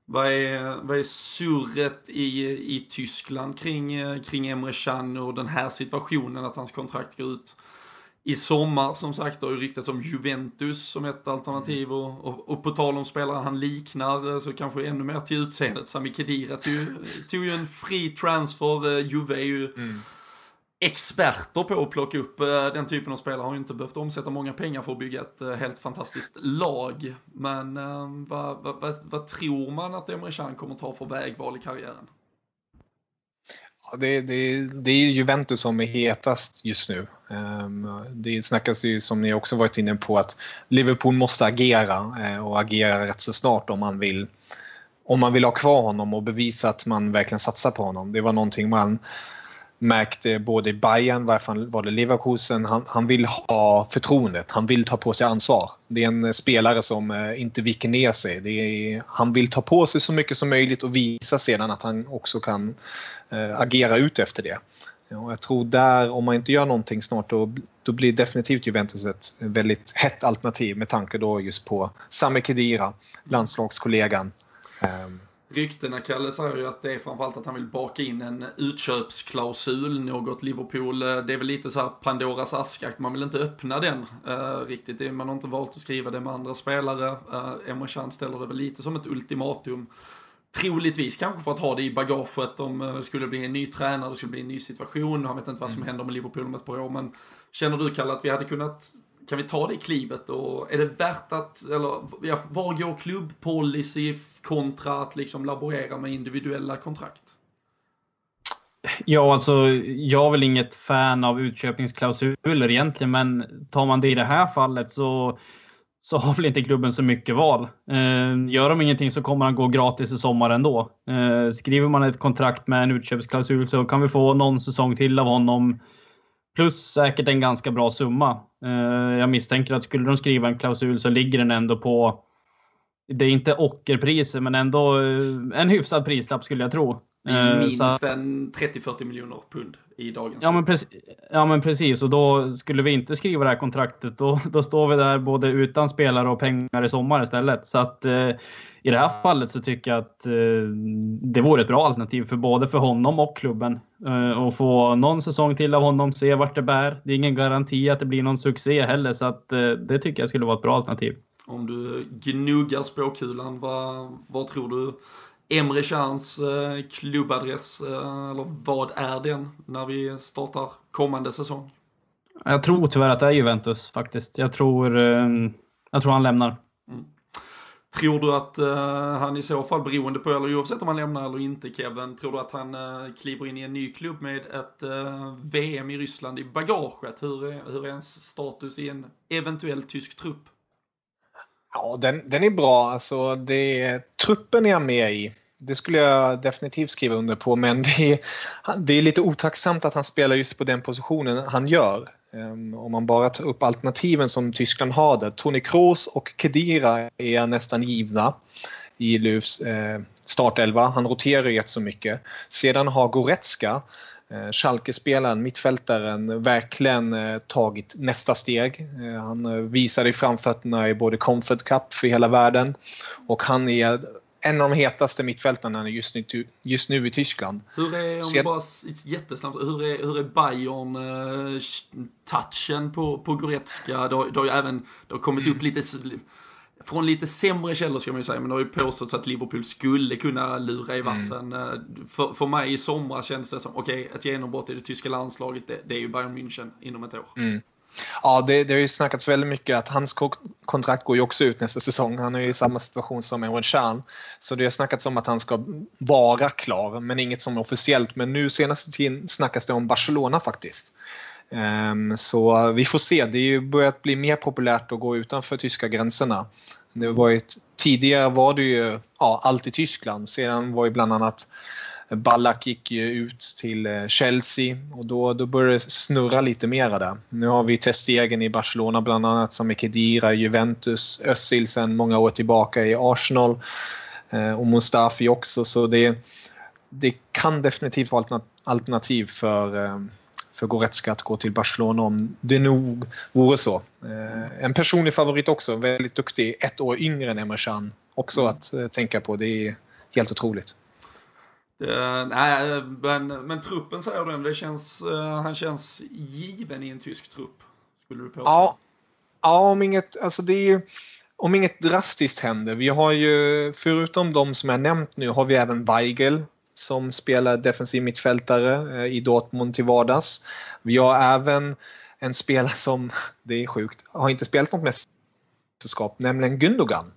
Vad är, vad är surret i, i Tyskland kring, eh, kring Emre Can och den här situationen att hans kontrakt går ut? I sommar som sagt har ju ryktats om Juventus som ett alternativ och, och, och, på tal om spelare han liknar så kanske ännu mer till utseendet. Sami Khedira tog, tog ju en fri transfer. Eh, Juve är ju mm. experter på att plocka upp eh, den typen av spelare. Har ju inte behövt omsätta många pengar för att bygga ett eh, helt fantastiskt lag. Men vad, vad, vad, vad tror man att Emre Can kommer ta för vägval i karriären? Det, det, det är Juventus som är hetast just nu. Ehm, det snackas ju som ni också varit inne på att Liverpool måste agera eh, och agera rätt så snart om man vill om man vill ha kvar honom och bevisa att man verkligen satsar på honom. Det var någonting man märkt både i Bayern, varför var det Leverkusen, han, han vill ha förtroendet, han vill ta på sig ansvar. Det är en eh, spelare som eh, inte viker ner sig. Är, han vill ta på sig så mycket som möjligt och visa sedan att han också kan eh, agera ut efter det. Jag tror där, om man inte gör någonting snart, då, då blir definitivt Juventus ett väldigt hett alternativ med tanke då just på Sami Khedira, landslagskollegan. Um, Ryktena, Kalle, säger ju att det är framförallt att han vill baka in en utköpsklausul, något Liverpool, eh, det är väl lite så här Pandoras ask, man vill inte öppna den uh, riktigt. Man har inte valt att skriva det med andra spelare. Uh, Emre Can ställer det väl lite som ett ultimatum. Troligtvis kanske för att ha det i bagaget om det skulle bli en ny tränare, det skulle bli en ny situation. Han vet inte vad som mm. händer med Liverpool om ett par år, men känner du Kalle att vi hade kunnat kan vi ta det klivet och är det värt att, eller ja, var går klubbpolicy kontra att liksom laborera med individuella kontrakt? Ja, alltså jag är väl inget fan av utköpningsklausuler egentligen, men tar man det i det här fallet så, så har väl inte klubben så mycket val. Eh, gör de ingenting så kommer han gå gratis i sommar ändå. Eh, skriver man ett kontrakt med en utköpsklausul så kan vi få någon säsong till av honom Plus säkert en ganska bra summa. Eh, jag misstänker att skulle de skriva en klausul så ligger den ändå på, det är inte ockerpriser, men ändå eh, en hyfsad prislapp skulle jag tro. Eh, minst en 30-40 miljoner pund i dagens ja men, precis, ja men precis, och då skulle vi inte skriva det här kontraktet, då, då står vi där både utan spelare och pengar i sommar istället. Så att eh, i det här fallet så tycker jag att eh, det vore ett bra alternativ för både för honom och klubben. Eh, och få någon säsong till av honom, se vart det bär. Det är ingen garanti att det blir någon succé heller, så att eh, det tycker jag skulle vara ett bra alternativ. Om du gnuggar spåkulan, vad, vad tror du Emre Chans eh, klubbadress, eh, eller vad är den när vi startar kommande säsong? Jag tror tyvärr att det är Juventus faktiskt. Jag tror, eh, jag tror han lämnar. Mm. Tror du att uh, han i så fall, beroende på, eller oavsett om han lämnar eller inte Kevin, tror du att han uh, kliver in i en ny klubb med ett uh, VM i Ryssland i bagaget? Hur är, hur är hans status i en eventuell tysk trupp? Ja, den, den är bra. Alltså, det, truppen är jag med i. Det skulle jag definitivt skriva under på men det är, det är lite otacksamt att han spelar just på den positionen han gör. Ehm, om man bara tar upp alternativen som Tyskland har där. Toni Kroos och Kedira är nästan givna i Löfs eh, startelva. Han roterar ju så mycket. Sedan har Goretzka, eh, Schalke-spelaren, mittfältaren, verkligen eh, tagit nästa steg. Han visade framfötterna i både Comfort Cup för hela världen och han är en av de hetaste mittfältarna just nu, just nu i Tyskland. Hur är, om vi bara jättesnabbt, hur är, hur är Bayern uh, touchen på, på Goretzka? Det har, det har ju även, det har kommit upp lite, från lite sämre källor ska man ju säga, men det har ju påståtts att Liverpool skulle kunna lura i vassen. Mm. För, för mig i somras kändes det som, okej, okay, ett genombrott i det tyska landslaget, det, det är ju Bayern München inom ett år. Mm. Ja, det, det har ju snackats väldigt mycket att hans kontrakt går ju också ut nästa säsong. Han är ju i samma situation som Emre Can. Så det har snackats om att han ska vara klar, men inget som är officiellt. Men nu senaste tiden snackas det om Barcelona faktiskt. Um, så vi får se. Det har ju börjat bli mer populärt att gå utanför tyska gränserna. Det var ju, tidigare var det ju ja, allt i Tyskland. Sedan var ju bland annat Ballack gick ju ut till eh, Chelsea och då, då började det snurra lite mera där. Nu har vi Testegen i Barcelona bland annat som är Kedira i Juventus, Özil sedan många år tillbaka i Arsenal eh, och Mustafi också så det, det kan definitivt vara alternativ för eh, för Goretzka att gå till Barcelona om det nog vore så. En personlig favorit också, väldigt duktig, ett år yngre än Emre Can. Också att tänka på, det är helt otroligt. Uh, nej, eh, men, men truppen säger du, det känns, uh, han känns given i en tysk trupp. Skulle du påstå? Ja, ja om, inget, alltså det är, om inget drastiskt händer. Vi har ju, förutom de som jag nämnt nu, har vi även Weigel som spelar defensiv mittfältare uh, i Dortmund till vardags. Vi har även en spelare som, det är sjukt, har inte spelat något mästerskap, nämligen Gundogan.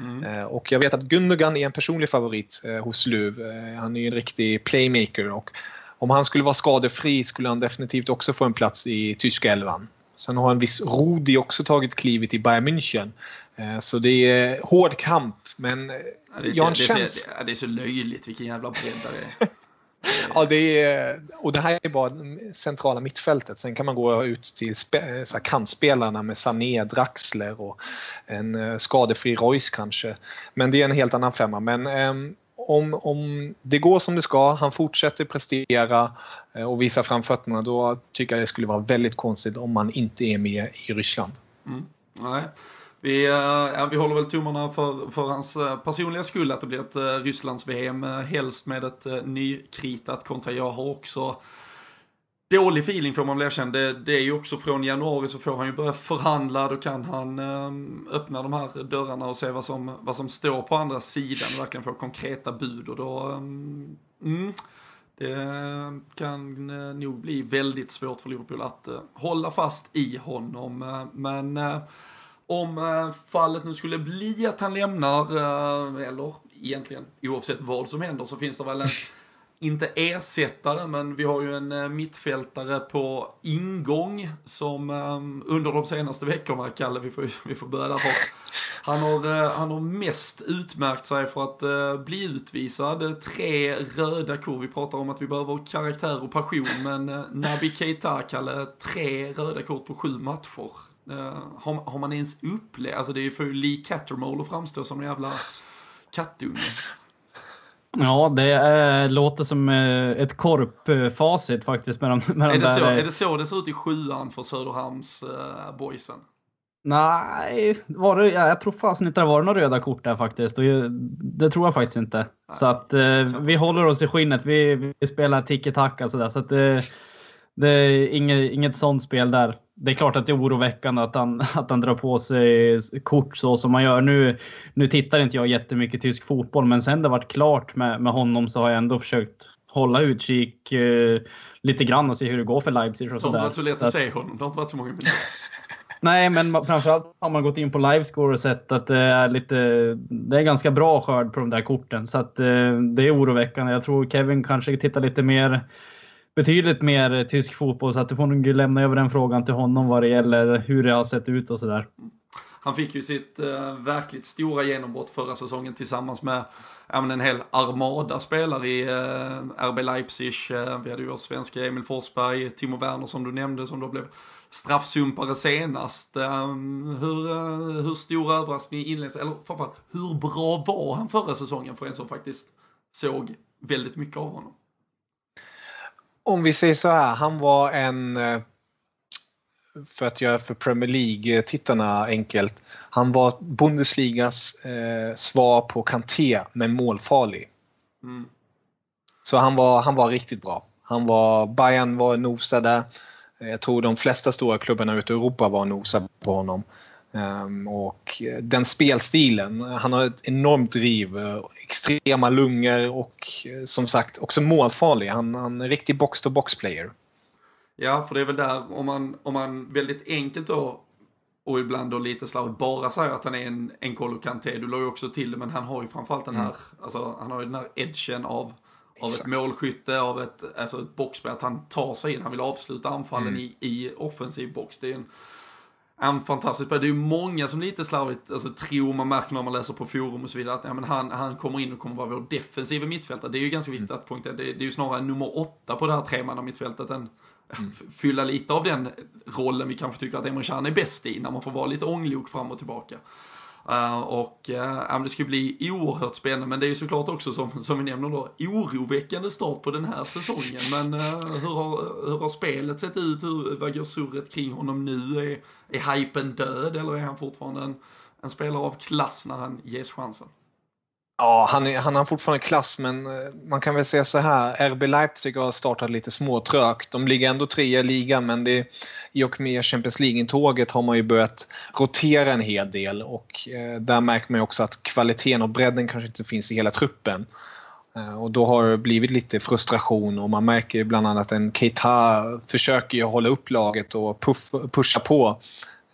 Mm. Eh, och jag vet att Gundogan är en personlig favorit eh, hos Luv. Eh, han är ju en riktig playmaker och om han skulle vara skadefri skulle han definitivt också få en plats i tyska elvan. Sen har en viss Rudi också tagit klivet i Bayern München. Så det är hård kamp, men ja, det, jag har en känsla... Det, det, är så löjligt vilken jävla bredd det är. Ja, det är, och det här är bara centrala mittfältet. Sen kan man gå ut till spe, så kantspelarna med Sané, Draxler och en eh, skadefri Royce kanske. Men det är en helt annan femma. Men ehm, om, om det går som det ska, han fortsätter prestera eh, och visa framfötterna, då tycker jag det skulle vara väldigt konstigt om man inte är med i Ryssland. Mm. Nej. Vi, eh, ja, vi håller väl tummarna för, för hans eh, personliga skull att det blir ett eh, Rysslands-VM, helst med ett nykritat kontra. Jag har också dålig feeling får man väl erkänna. Det, det är ju också från januari så får han ju börja förhandla, då kan han ehm, öppna de här dörrarna och se vad som, vad som står på andra sidan och verkligen få konkreta bud och då ehm, mm, det kan nog bli väldigt svårt för Liverpool att hålla fast i honom. Men om eh, fallet nu skulle bli att han lämnar, eh, eller egentligen oavsett vad som händer, så finns det väl en, inte ersättare, men vi har ju en eh, mittfältare på ingång som under de senaste veckorna, Kalle, vi får, vi får börja där. Han har, han har mest utmärkt sig för att bli utvisad. Tre röda kort. Vi pratar om att vi behöver karaktär och passion, men Nabi Keita, Kalle, tre röda kort på sju matcher. Uh, har, har, man ens upplevt, alltså det är ju för Lee Cattermole att framstå som en jävla kattunge. Ja, det är, låter som eh, ett korpfacit faktiskt. Med de, med är, de det där... så, är det så det ser ut i sjuan för Söderhamns uh, boysen? Nej, var det, ja, jag tror fasen inte det var några röda kort där faktiskt. Och det tror jag faktiskt inte. Nej. Så att eh, vi håller oss i skinnet. Vi, vi spelar tiki-taka sådär. Så att det, det är inget, inget sånt spel där det är klart att det är oroväckande att han, att han drar på sig kort så som man gör. Nu, nu tittar inte jag jättemycket tysk fotboll, men sen det varit klart med, med honom så har jag ändå försökt hålla utkik eh, lite grann och se hur det går för Leipzig. Och det har inte varit så lätt att, att se honom. Det har inte varit så många minuter. Nej, men framförallt har man gått in på livescore och sett att det är lite. Det är ganska bra skörd på de där korten så att eh, det är oroväckande. Jag tror Kevin kanske tittar lite mer betydligt mer tysk fotboll så att du får nog lämna över den frågan till honom vad det gäller hur det har sett ut och sådär. Han fick ju sitt eh, verkligt stora genombrott förra säsongen tillsammans med även en hel armada spelare i eh, RB Leipzig. Eh, vi hade ju vår svenska Emil Forsberg, Timo Werner som du nämnde som då blev straffsumpare senast. Eh, hur, eh, hur stor överraskning inleds, eller framförallt hur bra var han förra säsongen för en som faktiskt såg väldigt mycket av honom? Om vi säger så här, han var en eh, för att göra för Premier League-tittarna enkelt. Han var Bundesligas eh, svar på Kanté, men målfarlig. Mm. Så han var, han var riktigt bra. Han var, Bayern var nosade. Jag tror de flesta stora klubbarna ute i Europa var nosade på honom. Um, och den spelstilen, han har ett enormt driv, extrema lungor och som sagt också målfarlig. Han, han är en riktig box-to-box player. Ja, för det är väl där, om man, om man väldigt enkelt då, och ibland då lite slarvigt bara säger att han är en, en Kanté, du la ju också till det, men han har ju framförallt den här, mm. alltså han har ju den här edgen av, av ett målskytte, av ett, alltså ett boxspel, att han tar sig in, han vill avsluta anfallen mm. i, i offensiv box. Det är en, en fantastisk spelare. Det är ju många som lite slarvigt alltså, tror, man märker när man läser på forum och så vidare, att ja, men han, han kommer in och kommer vara vår defensiva mittfältare. Det är ju ganska viktigt mm. att poängtera. Det, det, är ju snarare nummer åtta på det här tremanna mittfältet än mm. fylla lite av den rollen vi kanske tycker att Emre Can är bäst i, när man får vara lite ånglok fram och tillbaka. Eh, och äh, det ska bli oerhört spännande, men det är ju såklart också som, som vi nämner då, oroväckande start på den här säsongen. Men äh, hur, har, hur har spelet sett ut? Hur, vad går surret kring honom nu? Är, är hypen död eller är han fortfarande en, en spelare av klass när han ges chansen? Ja, han, är, han har fortfarande klass men eh, man kan väl säga så här. RB Leipzig har startat lite småtrögt. De ligger ändå trea i ligan men det, i och med Champions League-intåget har man ju börjat rotera en hel del och eh, där märker man också att kvaliteten och bredden kanske inte finns i hela truppen. Eh, och då har det blivit lite frustration och man märker bland annat att en Keita försöker hålla upp laget och puff, pusha på.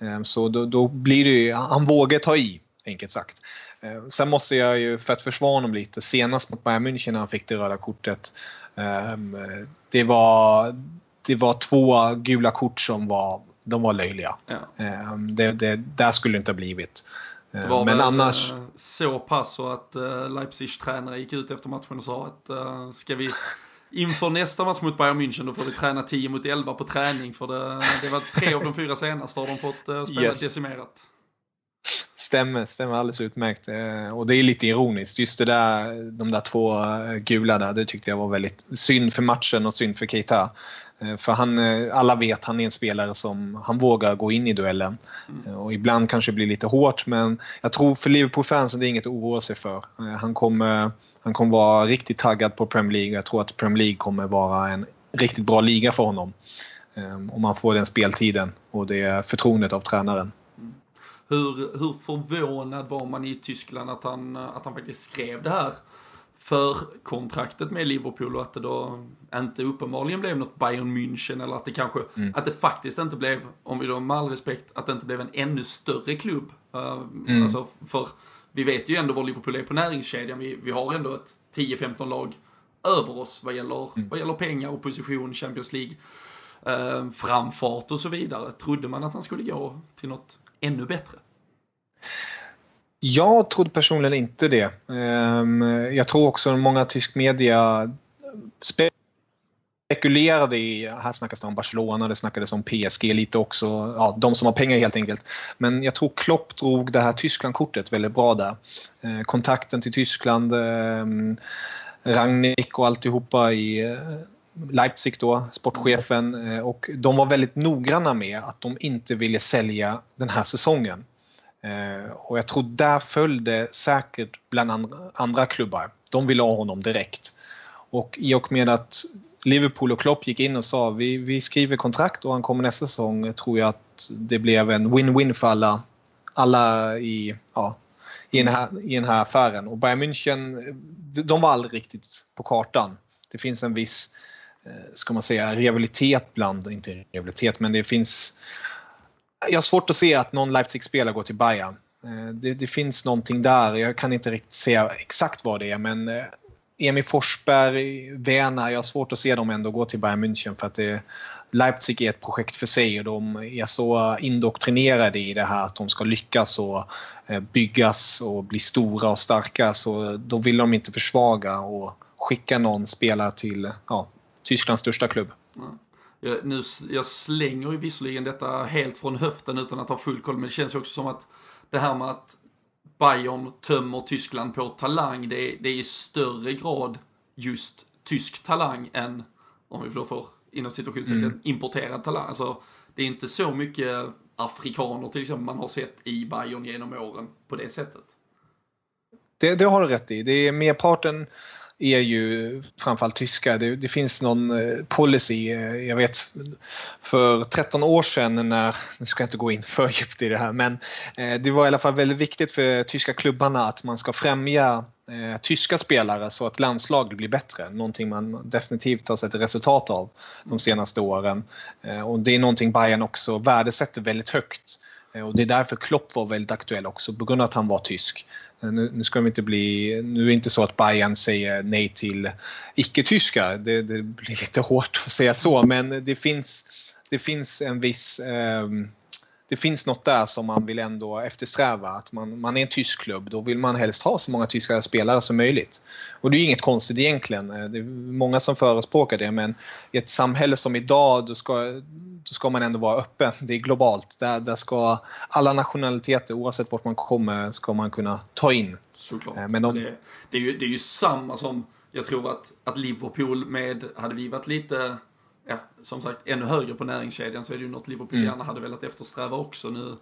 Eh, så då, då blir det ju, han vågar ta i, enkelt sagt. Eh, sen måste jag ju, för att försvara honom lite, senast mot Bayern München när han fick det röda kortet. Ehm, det var, det var två gula kort som var, de var löjliga. Ja. Ehm, det, det, där skulle det inte ha blivit. Det var Men väl annars... Eh, så pass så att eh, Leipzigs tränare gick ut efter matchen och sa att ska vi inför nästa match mot Bayern München då får vi träna 10 mot 11 på träning för det, det var tre av de fyra senaste har de fått spela yes. decimerat. Stämmer, stämmer alldeles utmärkt. Eh, och det är lite ironiskt. Just det där, de där två eh, gula där, det tyckte jag var väldigt synd för matchen och synd för Keita. Eh, för han, alla vet han är en spelare som han vågar gå in i duellen. Mm. Och ibland kanske det blir lite hårt men jag tror för Liverpool-fansen det är inget att oroa sig för. Han kommer, han kommer vara riktigt taggad på Premier League. Jag tror att Premier League kommer vara en riktigt bra liga för honom. Om man får den speltiden och det förtroendet av tränaren. Hur, hur förvånad var man i Tyskland att han, att han faktiskt skrev det här för kontraktet med Liverpool och att det då inte uppenbarligen blev något Bayern München eller att det kanske, mm. att det faktiskt inte blev, om vi då med all respekt, att det inte blev en ännu större klubb. Uh, mm. Alltså för vi vet ju ändå var Liverpool är på näringskedjan. Vi, vi har ändå ett 10-15 lag över oss vad gäller, mm. vad gäller pengar och position, Champions League, uh, framfart och så vidare. Trodde man att han skulle gå till något ännu bättre? Jag trodde personligen inte det. Ehm, jag tror också att många tysk media spekulerade i, här snackas det om Barcelona, det snackades om PSG lite också, ja, de som har pengar helt enkelt. Men jag tror Klopp drog det här Tyskland-kortet väldigt bra där. Ehm, kontakten till Tyskland, ehm, Rangnick och alltihopa i eh, Leipzig då, sportchefen, eh, och de var väldigt noggranna med att de inte ville sälja den här säsongen. Eh, och jag tror där följde säkert bland andra, andra klubbar. De ville ha honom direkt. Och i och med att Liverpool och Klopp gick in och sa vi, vi skriver kontrakt och han kommer nästa säsong tror jag att det blev en win-win för alla, alla i, ja, i, den här, i den här affären. Och Bayern München, de var aldrig riktigt på kartan. Det finns en viss Eh, Eh, ska man säga, rivalitet bland, inte rivalitet, men det finns jag har svårt att se att någon Leipzig-spelare går till Bayern. Eh, det, det, finns någonting där. Jag kan inte riktigt säga exakt vad det är men eh, Emil Forsberg, Werner, jag har svårt att se dem ändå gå till Bayern München för att det, Leipzig är ett projekt för sig och de är så indoktrinerade i det här att de ska lyckas och byggas och bli stora och starka så då vill de inte försvaga och skicka någon spelare till ja, Tysklands största klubb. Jag, nu, jag slänger ju visserligen detta helt från höften utan att ha full koll, men det känns också som att det här med att Bayern tömmer Tyskland på talang, det är, det är i större grad just tysk talang än, om vi då får inom situationstecken, mm. importerad talang. Alltså, det är inte så mycket afrikaner till exempel man har sett i Bayern genom åren på det sättet. Det, det har du rätt i. Det är merparten är ju framförallt tyska. Det, det, finns någon eh, policy, eh, jag vet för 13 år sedan när, nu ska jag inte gå in för djupt i det här, men eh, det var i alla fall väldigt viktigt för tyska klubbarna att man ska främja eh, tyska spelare så att landslaget blir bättre. Någonting man definitivt har sett resultat av de senaste åren. Och det är någonting Bayern också värdesätter väldigt högt. Och det är därför Klopp var väldigt aktuell också, på grund av att han var tysk. Eh, nu, nu ska vi inte bli, nu är det inte så att Bayern säger nej till icke-tyskar. Det, det, blir lite hårt att säga så, men det finns, det finns en viss eh, det finns något där som man vill ändå eftersträva. Att man, man är en tysk klubb, då vill man helst ha så många tyska spelare som möjligt. Och det är inget konstigt egentligen. Eh, det är många som förespråkar det men i ett samhälle som idag då ska, då ska man ändå vara öppen. Det är globalt. Där, där ska alla nationaliteter oavsett vart man kommer ska man kunna ta in. Såklart. Eh, men de... det, det, är ju, det är ju samma som jag tror att, att Liverpool med, hade vi varit lite ja, som sagt, ännu högre på näringskedjan så är det ju något Liverpool mm. gärna hade velat eftersträva också. Nu,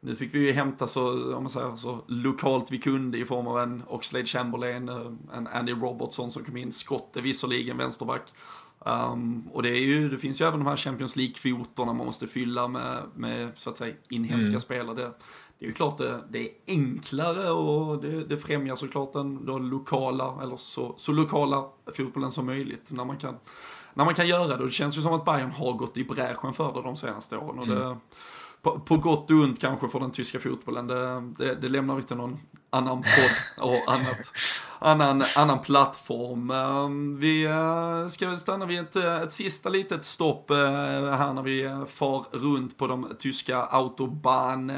nu fick vi ju hämta så, om man säger så, lokalt vi kunde i form av en Oxlade Chamberlain, eh, en Andy Robertson som kom in, Skotte visserligen, vänsterback. Um, och det, är ju, det finns ju även de här Champions League-kvoterna man måste fylla med, med så att säga inhemska mm. spelare. Det, det är ju klart det, det är enklare och det, det främjar såklart den lokala, eller så, så lokala fotbollen som möjligt när man kan när man kan göra det. Det känns ju som att Bayern har gått i bräschen för det de senaste åren. Och det, mm. på, på, gott och ont kanske för den tyska fotbollen. Det, det, det lämnar vi till någon annan podd och annat, annan, annan plattform. Ehm, vi eh, ska stanna vid ett, ett sista litet stopp eh, här när vi far runt på de tyska autobahn.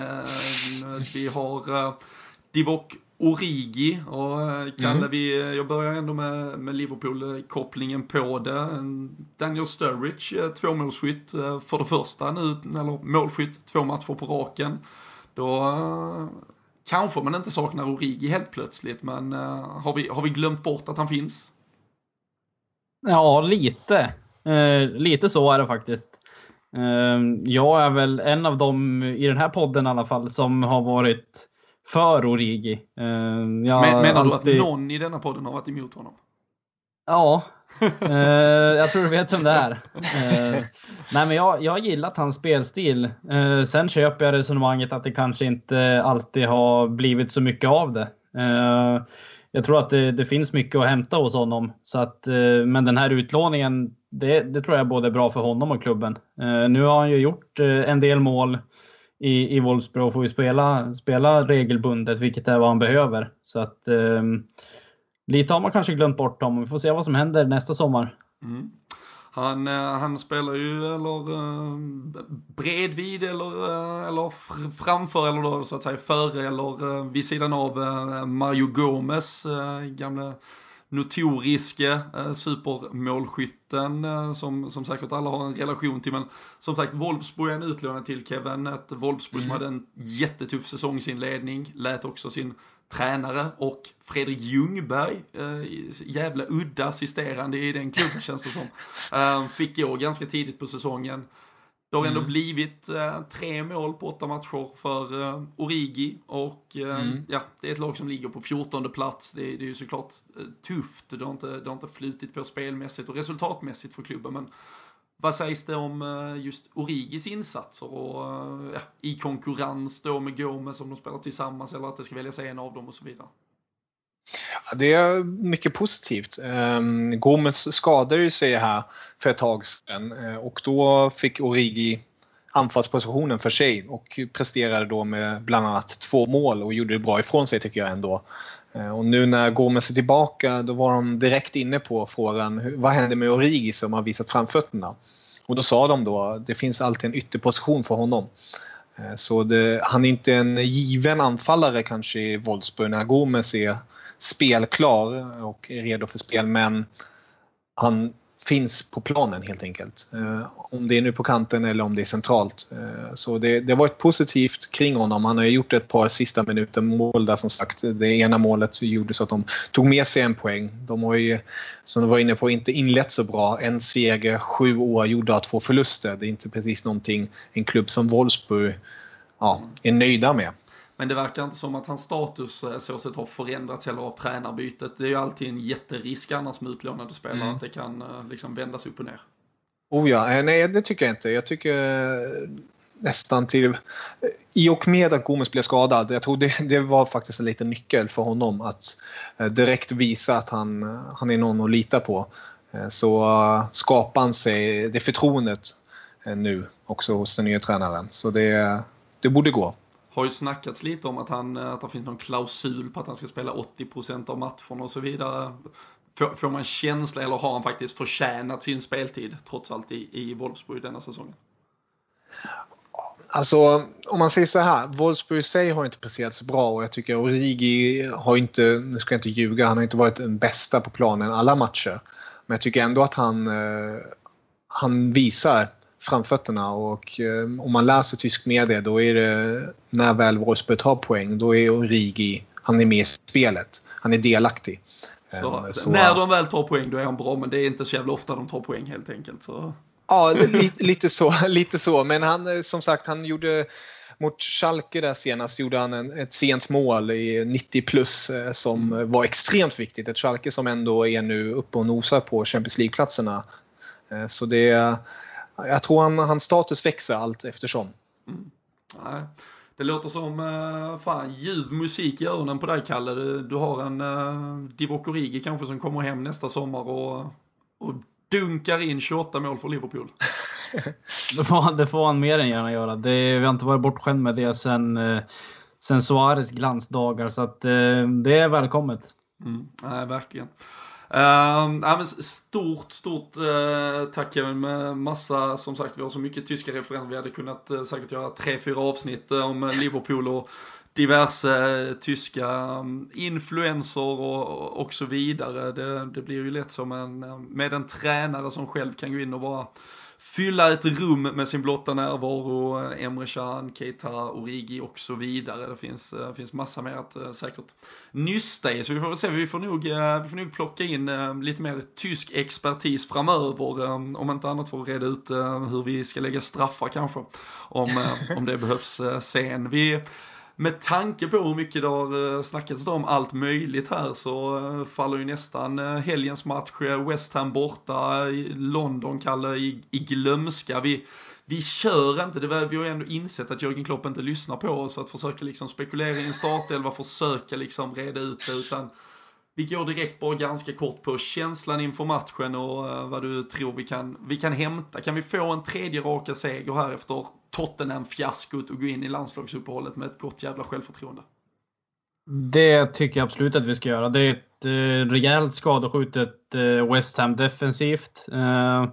Vi har eh, Divok Origi och eh, Kalle, mm. vi, eh, jag börjar ändå med, med Liverpool-kopplingen på det. Daniel Sturridge, eh, tvåmålsskytt för det första nu, eller målskytt två matcher på raken. Då kanske man inte saknar Origi helt plötsligt, men har, vi, har vi glömt bort att han finns? Ja, lite. Eh, lite så är det faktiskt. Eh, jag är väl en av dem i den här podden i alla fall som har varit för Origi. Uh, Men, menar alltid... du att någon i denna podden har varit emot honom? Ja, uh, jag tror du vet vem det är. Uh, nej, men jag, jag har gillat hans spelstil. Uh, sen köper jag resonemanget att det kanske inte alltid har blivit så mycket av det. jag tror att det, det, finns mycket att hämta hos honom. Så att, men den här utlåningen, det, det tror jag både är bra för honom och klubben. nu har han ju gjort en del mål i, i Wolfsburg får ju spela, spela regelbundet, vilket är vad han behöver. Så att eh, lite har man kanske glömt bort honom. Vi får se vad som händer nästa sommar. Mm. Han, eh, han spelar ju eller eh, bredvid eller, eh, eller framför eller då så att säga före eller vid sidan av Mario Gomez, gamla notoriske eh, supermålskytten eh, som, som säkert alla har en relation till. Men som sagt, Wolfsburg är en utlånad till Kevin. Ett Wolfsburg mm. som hade en jättetuff säsongsinledning. Lät också sin tränare och Fredrik Ljungberg, eh, jävla udda assisterande i den klubben känns det som. Eh, fick gå ganska tidigt på säsongen. Det har ändå mm. blivit eh, tre mål på åtta matcher för eh, Origi och eh, mm. ja, det är ett lag som ligger på 14 plats. Det, det är ju såklart eh, tufft. Det har, inte, det har inte flutit på spelmässigt och resultatmässigt för klubben. Men vad sägs det om eh, just Origis insatser och eh, ja, i konkurrens då med Gomes om de spelar tillsammans eller att det ska väljas en av dem och så vidare? Det är mycket positivt. Ehm, Gomes skadade ju sig här för ett tag sedan eh, och då fick Origi anfallspositionen för sig och presterade då med bland annat två mål och gjorde det bra ifrån sig tycker jag ändå. Eh, och nu när Gomes är tillbaka då var de direkt inne på frågan vad händer med Origi som har visat framfötterna? Och då sa de då det finns alltid en ytterposition för honom. Eh, så det, han är inte en given anfallare kanske i Wolfsburg när Gomes är spelklar och är redo för spel men han finns på planen helt enkelt. Eh, om det är nu på kanten eller om det är centralt. Eh, så det, det har varit positivt kring honom. Han har gjort ett par sista minuter mål där som sagt. Det ena målet gjorde så att de tog med sig en poäng. De har ju, som du var inne på, inte inlett så bra. En seger, sju år gjorda två förluster. Det är inte precis någonting en klubb som Wolfsburg ja, är nöjda med. Men det verkar inte som att hans status eh, så sett har förändrats heller av tränarbytet. Det är ju alltid en jätterisk annars med utlånade spelare mm. att det kan eh, liksom vändas upp och ner. Oh ja, eh, nej det tycker jag inte. Jag tycker nästan till... I och med att Gomes blev skadad, jag tror det, det var faktiskt en liten nyckel för honom att direkt visa att han, han är någon att lita på. Så skapar han sig det förtroendet nu också hos den nya tränaren. Så det, det borde gå har ju snackats lite om att, han, eh, att det finns någon klausul på att han ska spela 80% av matcherna och så vidare. Får, får man känsla, eller har han faktiskt förtjänat sin speltid trots allt i, i Wolfsburg denna säsongen? Alltså, om man säger så här. Wolfsburg i sig har inte presterat så bra och jag tycker Origi har inte, nu ska jag inte ljuga, han har inte varit den bästa på planen alla matcher. Men jag tycker ändå att han, eh, han visar framfötterna och eh, om man läser tysk media då är det när väl Wolfsburg tar poäng då är Origi, han är med i spelet. Han är delaktig. Så, eh, så, när de väl tar poäng då är han bra men det är inte så jävla ofta de tar poäng helt enkelt. Så. Ja, lite, lite, så, lite så. Men han, eh, som sagt, han gjorde mot Schalke där senast gjorde han en, ett sent mål i 90 plus eh, som var extremt viktigt. Ett Schalke som ändå är nu uppe och nosar på Champions League-platserna. Så det, jag tror han, hans status växer allt eftersom. Mm. Nej. Det låter som uh, fan, ljuv musik i öronen på dig Kalle. Du, du har en uh, Divock Origi kanske som kommer hem nästa sommar och, och dunkar in 28 mål för Liverpool. det, får, det får han mer än gärna göra. Det, vi har inte varit bortskämda med det sen, uh, sen Suarez glansdagar så att uh, det är välkommet. Mm, nej, verkligen. Uh, ja, stort, stort uh, tack Kevin med massa, som sagt vi har så mycket tyska referenser. Vi hade kunnat uh, säkert göra tre, fyra avsnitt uh, om Liverpool och diverse tyska um, influenser och, och så vidare. Det, det blir ju lätt som en, med en tränare som själv kan gå in och bara fylla ett rum med sin blotta närvaro. Eh, Emre Can, Keita, Origi och så vidare. Det finns, det finns massa mer att eh, säkert nysta i. Så vi får väl se, vi får nog, vi får nog plocka in lite mer tysk expertis framöver. om inte annat för att reda ut hur vi ska lägga straffar kanske. Om, om det behövs sen. Vi med tanke på hur mycket det har eh, snackats om allt möjligt här så eh, faller ju nästan eh, helgens match West Ham borta, London kallar i, i glömska. Vi, vi kör inte, det var, vi har ju ändå insett att Jörgen Klopp inte lyssnar på oss att försöka liksom spekulera i en startelva, försöka liksom reda ut det utan vi går direkt bara ganska kort på känslan inför matchen och vad du tror vi kan, vi kan hämta. Kan vi få en tredje raka seger här efter Tottenham-fiaskot och gå in i landslagsuppehållet med ett gott jävla självförtroende? Det tycker jag absolut att vi ska göra. Det är ett eh, rejält skadeskjutet eh, West Ham defensivt. Eh,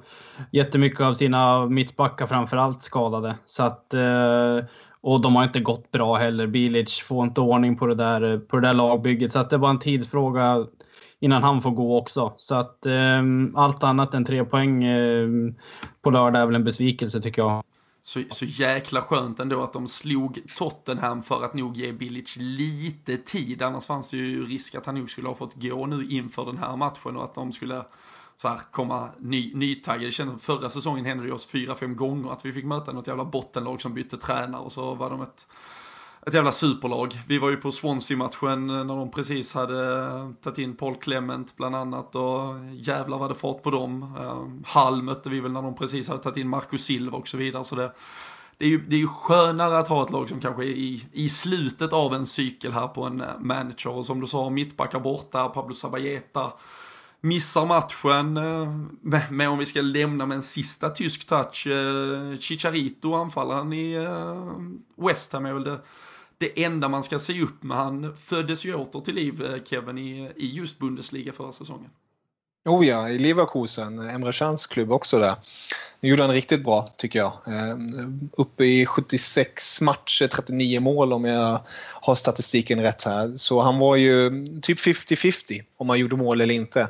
jättemycket av sina mittbackar framförallt skadade. Så att, eh, och de har inte gått bra heller. Bilic får inte ordning på det där, eh, på det där lagbygget. Så att det var en tidsfråga innan han får gå också. Så att eh, allt annat än tre poäng eh, på lördag är väl en besvikelse tycker jag. Så, så jäkla skönt ändå att de slog Tottenham för att nog ge Bilic lite tid. Annars fanns det ju risk att han nog skulle ha fått gå nu inför den här matchen och att de skulle så här, komma ny, nytaggade. Det kändes förra säsongen hände det oss fyra, fem gånger att vi fick möta något jävla bottenlag som bytte tränare och så var de ett ett jävla superlag. Vi var ju på Swansea-matchen eh, när de precis hade eh, tagit in Paul Clement bland annat och jävlar vad det fart på dem. Eh, Hall mötte vi väl när de precis hade tagit in Marcus Silva och så vidare. Så det, det, är ju, det är ju skönare att ha ett lag som kanske är i, i slutet av en cykel här på en manager. Och som du sa, mittbackar borta, Pablo Sabajeta missar matchen. Men om vi ska lämna med en sista tysk touch. Chicharito, anfallaren i West Ham är väl det, det enda man ska se upp med. Han föddes ju åter till liv, eh, Kevin, i, i just Bundesliga förra säsongen. Oh ja, i Leverkusen. Emre Cans klubb också där. Nu gjorde han riktigt bra tycker jag. Eh, uppe i 76 matcher, 39 mål om jag har statistiken rätt här. Så han var ju typ 50-50 om han gjorde mål eller inte.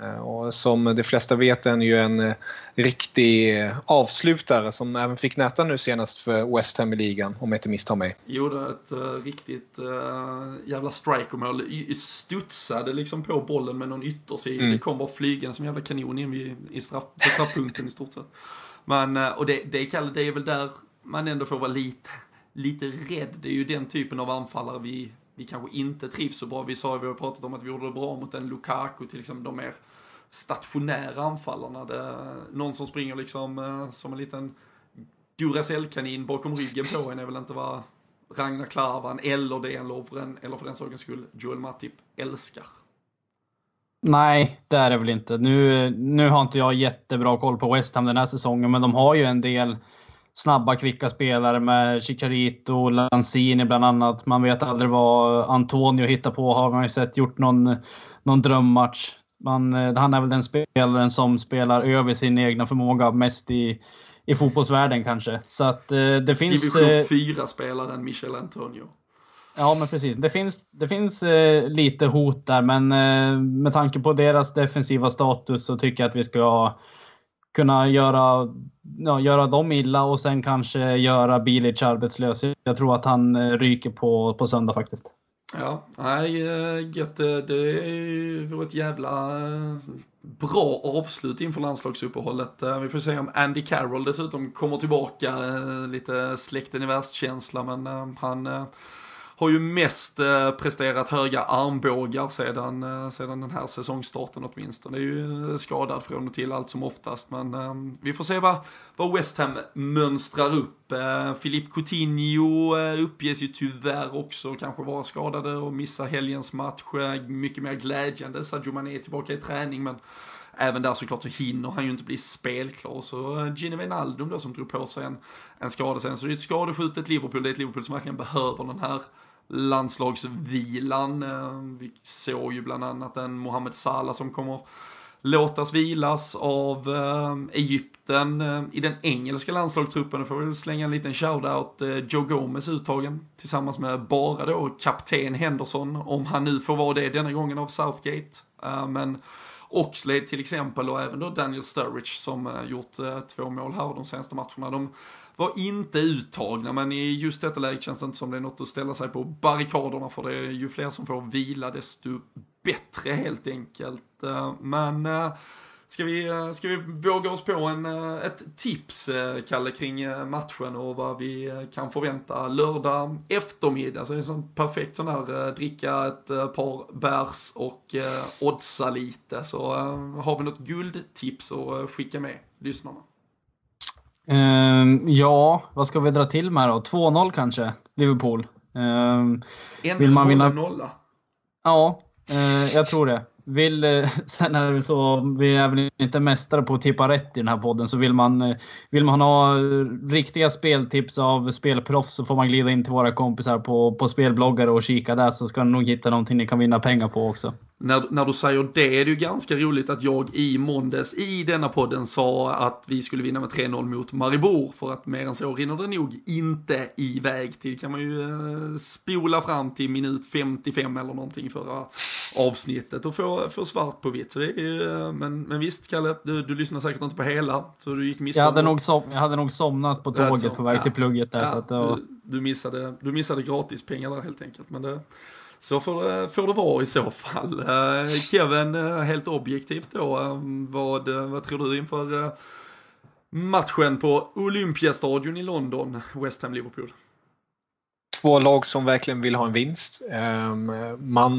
Eh, och som de flesta vet är han ju en eh, riktig avslutare som även fick näta nu senast för West Ham i ligan om jag inte misstar mig. Gjorde ett uh, riktigt uh, jävla strikermål. Studsade liksom på bollen med någon yttersida. Mm. Det kom bara flygen som jävla kanon in vid, i straff, på straffpunkten i stort sett. Men, eh, och det, det, är, det är väl där man ändå får vara lite, lite rädd. Det är ju den typen av anfallare vi, vi kanske inte trivs så bra. Vi sa, vi har pratat om att vi gjorde det bra mot en Lukaku till exempel, de mer stationära anfallarna. Det, någon som springer liksom eh, som en liten Duracell-kanin bakom ryggen på en är väl inte vad Ragnar Klavan eller Dejan Lovren eller för den sakens skull Joel Matip älskar. Nej, det är det väl inte. Nu, nu har inte jag jättebra koll på West Ham den här säsongen, men de har ju en del snabba, kvicka spelare med Chicharito, Lanzini bland annat. Man vet aldrig vad Antonio hittar på. Har man ju sett gjort någon, någon drömmatch. Man, han är väl den spelaren som spelar över sin egna förmåga mest i, i fotbollsvärlden kanske. Så att eh, det finns... Division 4-spelaren Michel Antonio. Ja, men precis. Det finns, det finns eh, lite hot där, men eh, med tanke på deras defensiva status så tycker jag att vi ska kunna göra, ja, göra dem illa och sen kanske göra Bilic arbetslös. Jag tror att han eh, ryker på, på söndag faktiskt. Ja, nej, eh, gött. Eh, det vore ett jävla eh, bra avslut inför landslagsuppehållet. Vi får se om Andy Carroll dessutom kommer tillbaka. Lite släkten i värst-känsla, men han har ju mest eh, presterat höga armbågar sedan, eh, sedan den här säsongstarten åtminstone. Det är ju eh, skadad från och till allt som oftast, men eh, vi får se vad, vad West Ham mönstrar upp. Eh, Philippe Coutinho eh, uppges ju tyvärr också kanske vara skadade och missa helgens match. Eh, mycket mer glädjande. Sadio Mané är tillbaka i träning, men Även där såklart så hinner han ju inte bli spelklar. Så Gino Gini Wijnaldum då som drog på sig en, en skada sen. Så det är ett skadeskjutet Liverpool. Det är ett Liverpool som verkligen behöver den här landslagsvilan. Eh, vi såg ju bland annat en Mohamed Salah som kommer låtas vilas av eh, Egypten eh, i den engelska landslagstruppen. Får vi väl slänga en liten shoutout. Eh, Joe Gomez uttagen tillsammans med bara då kapten Henderson, om han nu får vara det denna gången av Southgate. Eh, men Oxlade till exempel och även då Daniel Sturridge som eh, gjort eh, två mål här de senaste matcherna. De var inte uttagna men i just detta läge känns det inte som det är något att ställa sig på barrikaderna för det är ju fler som får vila desto bättre helt enkelt. Eh, men Ska vi, eh, ska vi våga oss på en, eh, ett tips, eh, Kalle, kring matchen och vad vi kan förvänta lördag eftermiddag? Så det är en sån perfekt sån här dricka ett par bärs och oddsa lite. Så har vi något guldtips att skicka med lyssnarna? Um, ja, vad ska vi dra till med då? 2-0 kanske, Liverpool. Um, en vill man vinna? nolla? Ja, uh, jag tror det vill, eh, sen är det så, vi är väl inte mästare på att tippa rätt i den här podden, så vill man, eh, vill man ha eh, riktiga speltips av spelproffs så får man glida in till våra kompisar på, på spelbloggar och kika där så ska ni nog hitta någonting ni kan vinna pengar på också när, när du säger det är det ju ganska roligt att jag i måndags i denna podden sa att vi skulle vinna med 3-0 mot Maribor för att mer än så rinner det nog inte iväg till. kan man ju eh, spola fram till minut 55 eller någonting förra avsnittet och få, få svart på vitt. Så det är ju, eh, men, men visst Kalle, du, du lyssnar säkert inte på hela så du gick miste jag hade, nog som, jag hade nog somnat på tåget på väg till plugget där. Ja, så att var... du, du, missade, du missade gratis pengar där helt enkelt. Men det, så får det, får det vara i så fall. Eh, Kevin, eh, helt objektivt då, vad, vad tror du inför matchen på Olympiastadion i London, West Ham-Liverpool? Två lag som verkligen vill ha en vinst. Man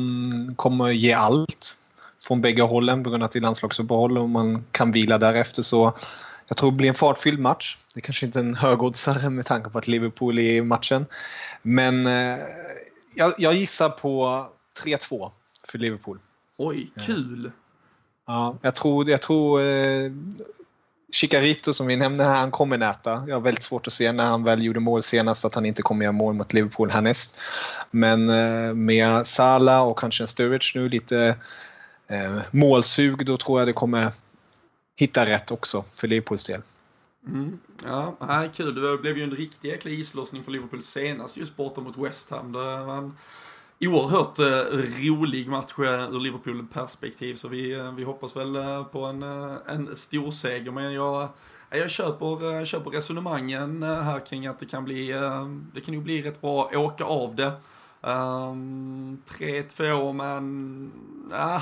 kommer ge allt från bägge hållen på grund av att det är landslagsuppehåll och man kan vila därefter. Så jag tror det blir en fartfylld match. Det är kanske inte en högoddsare med tanke på att Liverpool är i matchen. Men jag, jag gissar på 3-2 för Liverpool. Oj, kul! Ja, jag tror, jag tror eh, Chicarito som vi nämnde här, han kommer näta. Jag har väldigt svårt att se när han väl gjorde mål senast att han inte kommer göra mål mot Liverpool härnäst. Men eh, med Sala och kanske en Sturridge nu lite eh, målsug, då tror jag det kommer hitta rätt också för Liverpools del. Mm. Ja, nej, kul. Det blev ju en riktig jäkla islossning för Liverpool senast just borta mot West Ham. Det var en oerhört eh, rolig match eh, ur Liverpool-perspektiv, så vi, eh, vi hoppas väl eh, på en, eh, en stor seger. Men jag, eh, jag köper, eh, köper resonemangen här kring att det kan bli, det kan ju bli rätt bra att åka av det. Um, 3-2, men... Ja,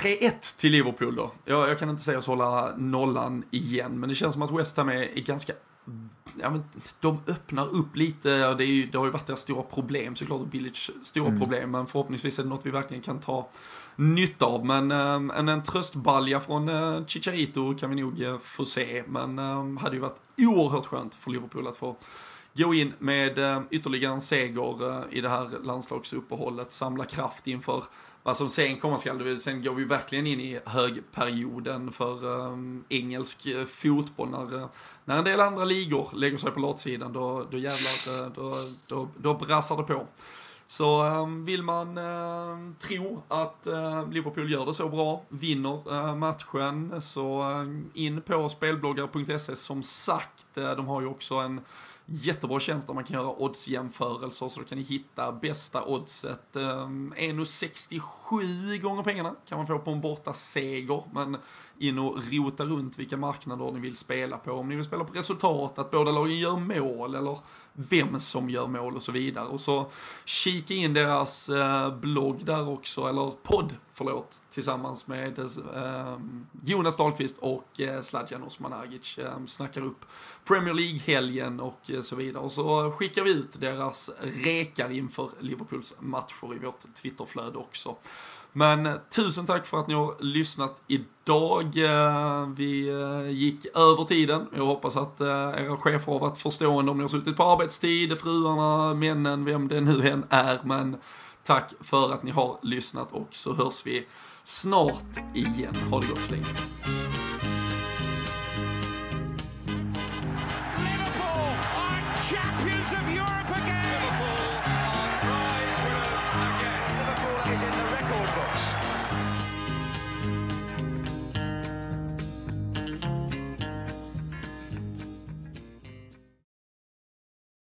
3-1 till Liverpool då. Jag, jag, kan inte säga oss hålla nollan igen, men det känns som att West Ham är, är ganska Ja, men de öppnar upp lite, det, är ju, det har ju varit deras stora problem såklart, Billigs stora mm. problem, men förhoppningsvis är det något vi verkligen kan ta nytta av. Men ähm, en, en tröstbalja från äh, Chicharito kan vi nog äh, få se, men ähm, hade ju varit oerhört skönt för Liverpool att få gå in med eh, ytterligare en seger eh, i det här landslagsuppehållet, samla kraft inför vad som sen komma skall. Sen går vi verkligen in i högperioden för eh, engelsk fotboll. När, när en del andra ligor lägger sig på latsidan, då, då jävlar, då, då, då brassar det på. Så vill man eh, tro att eh, Liverpool gör det så bra, vinner eh, matchen, så in på spelbloggar.se som sagt. de har ju också en jättebra tjänst där man kan göra oddsjämförelser så då kan ni hitta bästa oddset. Ehm, um, 1,67 gånger pengarna kan man få på en borta seger men in och rota runt vilka marknader ni vill spela på. Om ni vill spela på resultat, att båda lagen gör mål eller vem som gör mål och så vidare. Och så kika in deras eh, blogg där också, eller podd, förlåt, tillsammans med eh, Jonas Dahlqvist och eh, Sladjan Osmanagic. Eh, snackar upp Premier League-helgen och eh, så vidare. Och så skickar vi ut deras rekar inför Liverpools matcher i vårt Twitterflöde också. Men tusen tack för att ni har lyssnat idag. Eh, vi eh, gick över tiden. Jag hoppas att eh, era chefer har varit förstående om ni har suttit på arbetstid, fruarna, männen, vem det nu än är. Men tack för att ni har lyssnat och så hörs vi snart igen. Ha det gott så länge.